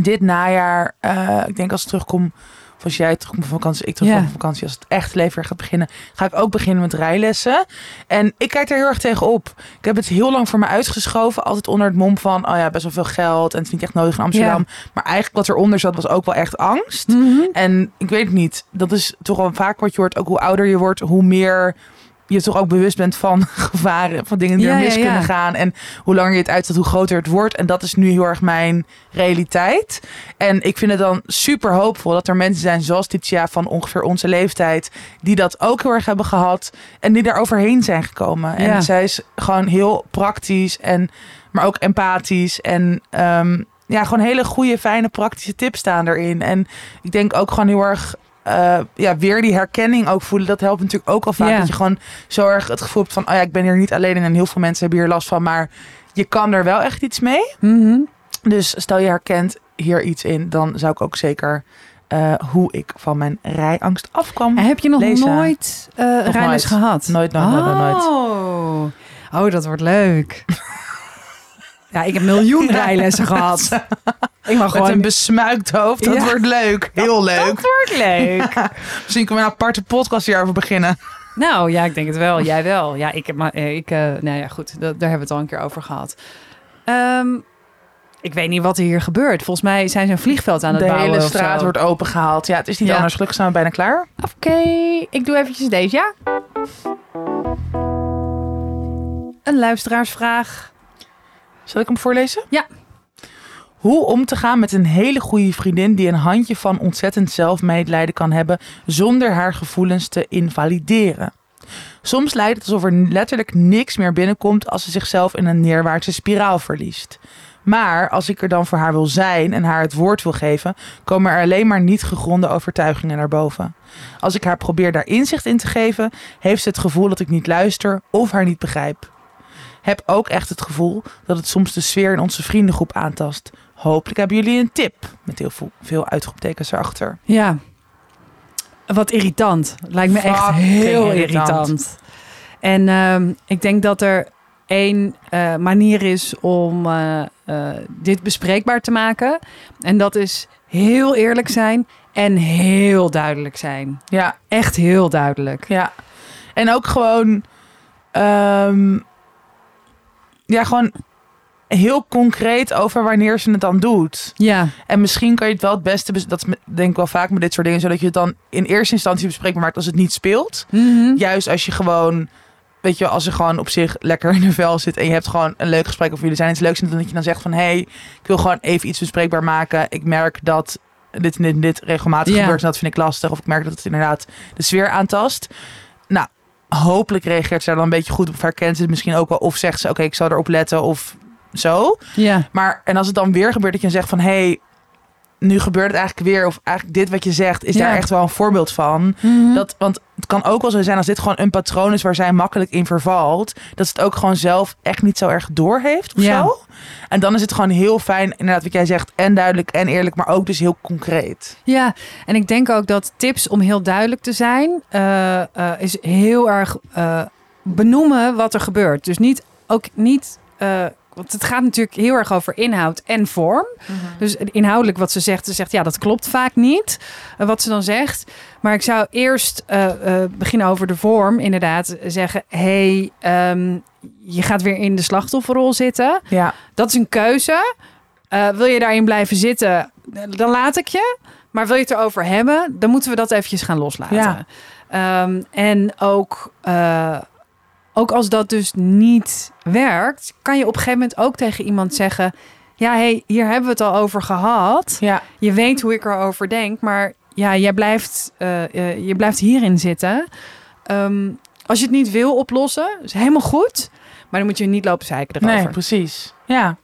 dit najaar, eh, ik denk als ik terugkom, of als jij terugkomt van vakantie, ik terug Ja. van vakantie, als het echt leven weer gaat beginnen, ga ik ook beginnen met rijlessen. En ik kijk er heel erg tegen op. Ik heb het heel lang voor me uitgeschoven, altijd onder het mom van, oh ja, best wel veel geld en het is niet echt nodig in Amsterdam. Maar eigenlijk wat eronder zat, was ook wel echt angst. En ik weet het niet, dat is toch wel vaak wat je hoort, ook hoe ouder je wordt, hoe meer je toch ook bewust bent van gevaren, van dingen die Ja, er mis ja, kunnen gaan. En hoe langer je het uitstelt, hoe groter het wordt. En dat is nu heel erg mijn realiteit. En ik vind het dan super hoopvol dat er mensen zijn zoals Titia van ongeveer onze leeftijd, die dat ook heel erg hebben gehad en die daar overheen zijn gekomen. En zij is gewoon heel praktisch en maar ook empathisch en ehm, ja, gewoon hele goede, fijne, praktische tips staan erin. En ik denk ook gewoon heel erg eh, ja, weer die herkenning ook voelen. Dat helpt natuurlijk ook al vaak. Ja. Dat je gewoon zo erg het gevoel hebt van... oh ja, ik ben hier niet alleen in en heel veel mensen hebben hier last van. Maar je kan er wel echt iets mee. Mhm. Dus stel je herkent hier iets in... dan zou ik ook zeker eh, hoe ik van mijn rijangst afkwam. En heb je nog Lezen. nooit eh rijles nooit. gehad? Nooit, nooit, nooit, nooit, nooit. Oh. oh, dat wordt leuk. ja, ik heb miljoen rijlessen gehad. Ik mag Met gewoon... een besmuikt hoofd. Dat Ja. wordt leuk. Heel leuk. Dat wordt leuk. Misschien kunnen we een aparte podcast hierover beginnen. Nou ja, ik denk het wel. Jij wel. Ja, ik heb maar. eh, Ik, eh, nou ja, goed. Dat, daar hebben we het al een keer over gehad. Ehm, ik weet niet wat er hier gebeurt. Volgens mij zijn ze een vliegveld aan het De bouwen. hele of straat wordt opengehaald. Ja, het is niet Ja. anders. Gelukkig zijn we bijna klaar. Oké, ik doe eventjes deze, ja? Een luisteraarsvraag. Zal ik hem voorlezen? Ja. Hoe om te gaan met een hele goede vriendin die een handje van ontzettend zelfmedelijden kan hebben zonder haar gevoelens te invalideren. Soms lijkt het alsof er letterlijk niks meer binnenkomt als ze zichzelf in een neerwaartse spiraal verliest. Maar als ik er dan voor haar wil zijn en haar het woord wil geven, komen er alleen maar niet gegronde overtuigingen naar boven. Als ik haar probeer daar inzicht in te geven, heeft ze het gevoel dat ik niet luister of haar niet begrijp. Heb ook echt het gevoel dat het soms de sfeer in onze vriendengroep aantast. Hopelijk hebben jullie een tip. Met heel veel, veel uitroeptekens erachter. Ja. Wat irritant. Lijkt me echt heel irritant. irritant. En ehm, ik denk dat er één eh, manier is om eh, eh, dit bespreekbaar te maken. En dat is heel eerlijk zijn en heel duidelijk zijn. Ja, Echt heel duidelijk. ja. En ook gewoon... ehm, ja, gewoon heel concreet over wanneer ze het dan doet. Ja, En misschien kan je het wel het beste... bes- Dat is denk ik wel vaak met dit soort dingen... zodat je het dan in eerste instantie bespreekbaar maakt als het niet speelt. Mhm. Juist als je gewoon... Weet je, als je gewoon op zich lekker in de vel zit en je hebt gewoon een leuk gesprek of jullie zijn iets leuks en dat je dan zegt van hé, hey, ik wil gewoon even iets bespreekbaar maken. Ik merk dat dit en dit en dit regelmatig Ja. gebeurt en dat vind ik lastig. Of ik merk dat het inderdaad de sfeer aantast. Nou, hopelijk reageert ze daar dan een beetje goed op. Herkent ze het misschien ook wel. Of zegt ze oké, ik zal erop letten of zo. ja. Maar en als het dan weer gebeurt dat je zegt van hé, hey, nu gebeurt het eigenlijk weer. Of eigenlijk dit wat je zegt, is Ja. daar echt wel een voorbeeld van. Mhm. Dat, want het kan ook wel zo zijn als dit gewoon een patroon is waar zij makkelijk in vervalt. Dat ze het ook gewoon zelf echt niet zo erg door heeft of Ja. zo. En dan is het gewoon heel fijn, inderdaad wat jij zegt. En duidelijk en eerlijk, maar ook dus heel concreet. Ja, en ik denk ook dat tips om heel duidelijk te zijn, eh, eh, is heel erg eh, benoemen wat er gebeurt. Dus niet ook niet. Want het gaat natuurlijk heel erg over inhoud en vorm. Dus inhoudelijk wat ze zegt, ze zegt ja, dat klopt vaak niet. eh, wat ze dan zegt. Maar ik zou eerst eh, eh, beginnen over de vorm. Inderdaad, zeggen: hey, ehm, je gaat weer in de slachtofferrol zitten. Ja, Dat is een keuze. Wil je daarin blijven zitten, dan laat ik je. Maar wil je het erover hebben, dan moeten we dat eventjes gaan loslaten. Ja. Ehm, en ook, ook als dat dus niet werkt, kan je op een gegeven moment ook tegen iemand zeggen: Ja, hey, hier hebben we het al over gehad. ja, Je weet hoe ik erover denk, maar ja, jij blijft, eh, eh, je blijft hierin zitten. Ehm, als je het niet wil oplossen, is helemaal goed. Maar dan moet je niet lopen zeiken erover. nee, precies. Ja.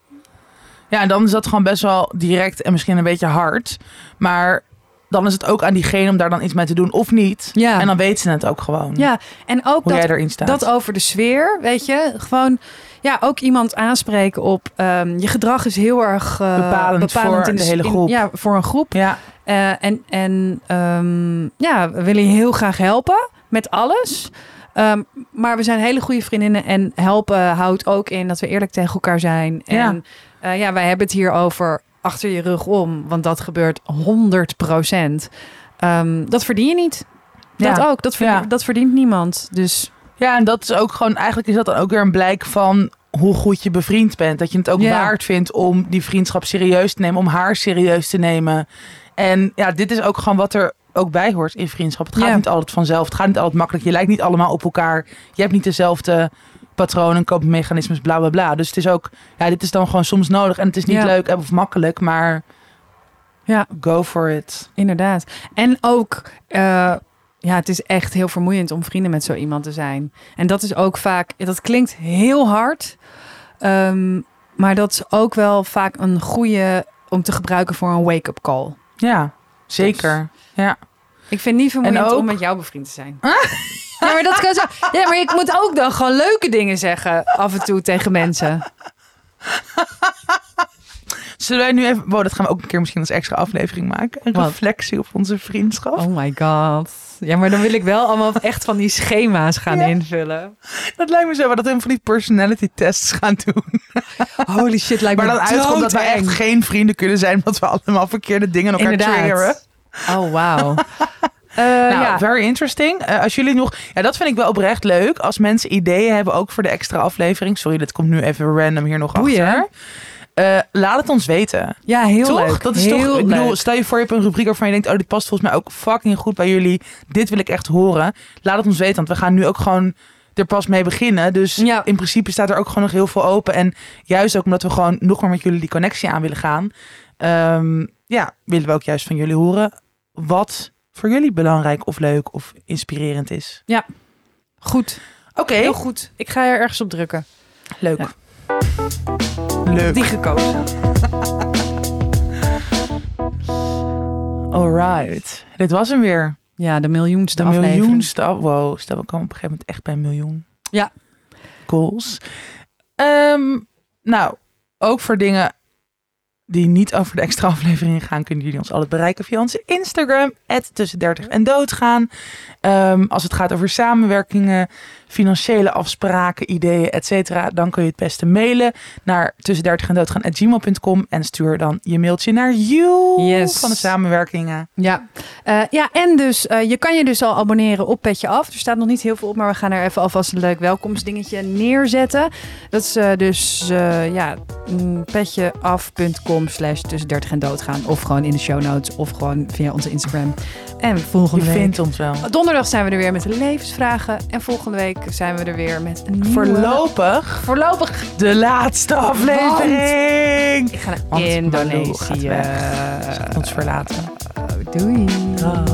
Ja, en dan is dat gewoon best wel direct en misschien een beetje hard. Maar dan is het ook aan diegene om daar dan iets mee te doen of niet. Ja. En dan weet ze het ook gewoon. Ja, en ook dat, jij erin staat. dat over de sfeer, weet je. Gewoon, ja, ook iemand aanspreken op... ehm, je gedrag is heel erg eh, Bepalend voor in de hele in- groep. ja, voor een groep. Ja, Eh, en en ehm, ja, we willen je heel graag helpen met alles. Ehm, maar we zijn hele goede vriendinnen en helpen houdt ook in dat we eerlijk tegen elkaar zijn. Ja. En eh, ja, wij hebben het hier over achter je rug om, want dat gebeurt 100 procent. dat verdien je niet. Dat Ja. ook. Dat, verd- Ja. dat verdient niemand. Dus Ja, en dat is ook gewoon, eigenlijk is dat dan ook weer een blijk van hoe goed je bevriend bent. Dat je het ook Ja. waard vindt om die vriendschap serieus te nemen, om haar serieus te nemen. En ja, dit is ook gewoon wat er ook bij hoort in vriendschap. Het gaat Ja. niet altijd vanzelf. Het gaat niet altijd makkelijk. Je lijkt niet allemaal op elkaar. Je hebt niet dezelfde patronen, koopmechanismes, bla bla bla. Dus het is ook, ja, dit is dan gewoon soms nodig. En het is niet Ja. leuk of makkelijk, maar Ja. go for it. Inderdaad. En ook, eh, ja, het is echt heel vermoeiend om vrienden met zo iemand te zijn. En dat is ook vaak, dat klinkt heel hard, ehm, maar dat is ook wel vaak een goede om te gebruiken voor een wake-up call. Ja, zeker. Ja. Ik vind het niet vermoeiend En ook- om met jou bevriend te zijn. Ja, maar dat kan zo. Ja, maar ik moet ook dan gewoon leuke dingen zeggen af en toe tegen mensen. Zullen wij nu even... Wow, dat gaan we ook een keer misschien als extra aflevering maken. Een Wat? reflectie op onze vriendschap. Oh my god. Ja, maar dan wil ik wel allemaal echt van die schema's gaan Ja. invullen. Dat lijkt me zo, maar dat we van die personality tests gaan doen. Holy shit, lijkt Maar me dan uitkomt dat wij echt geen vrienden kunnen zijn... omdat we allemaal verkeerde dingen elkaar triggeren. Inderdaad. Oh, wauw. Eh, Nou, ja. very interesting. Eh, als jullie nog, ja, dat vind ik wel oprecht leuk. Als mensen ideeën hebben, ook voor de extra aflevering. Sorry, dat komt nu even random hier nog Boeien. achter. Eh, laat het ons weten. ja, heel toch? leuk. Dat is heel toch. Ik bedoel, leuk. stel je voor je hebt een rubriek waarvan je denkt, oh, dit past volgens mij ook fucking goed bij jullie. Dit wil ik echt horen. Laat het ons weten, want we gaan nu ook gewoon er pas mee beginnen. Dus Ja. in principe staat er ook gewoon nog heel veel open. En juist ook omdat we gewoon nog meer met jullie die connectie aan willen gaan. ehm, ja, willen we ook juist van jullie horen wat voor jullie belangrijk of leuk of inspirerend is. Goed. Oké, Heel goed. Ik ga er ergens op drukken. leuk. Ja. Leuk. Die gekozen. Alright. Dit was hem weer. Ja, de miljoenste De aflevering. miljoenste. Wow, stel we komen op een gegeven moment echt bij een miljoen. Ja. Goals. Ehm, nou, ook voor dingen die niet over de extra afleveringen gaan, kunnen jullie ons altijd bereiken via onze Instagram, tussen 30 en doodgaan. Ehm, als het gaat over samenwerkingen, financiële afspraken, ideeën, et cetera, dan kun je het beste mailen naar tussen 30 en doodgaan gmail.com en stuur dan je mailtje naar you Yes. van de samenwerkingen. Ja. Eh, ja, en dus eh, je kan je dus al abonneren op Petje Af. Er staat nog niet heel veel op, maar we gaan er even alvast een leuk welkomstdingetje neerzetten. Dat is eh, dus ja, mm, petjeaf.com slash tussen 30 en doodgaan. Of gewoon in de show notes of gewoon via onze Instagram. En Je volgende week... vindt ons wel. Donderdag zijn we er weer met de levensvragen. En volgende week zijn we er weer met een nieuwe... Voorlopig Voorlopig. de laatste aflevering. Ik ga naar Want Indonesië. ons verlaten. Doei. Dag.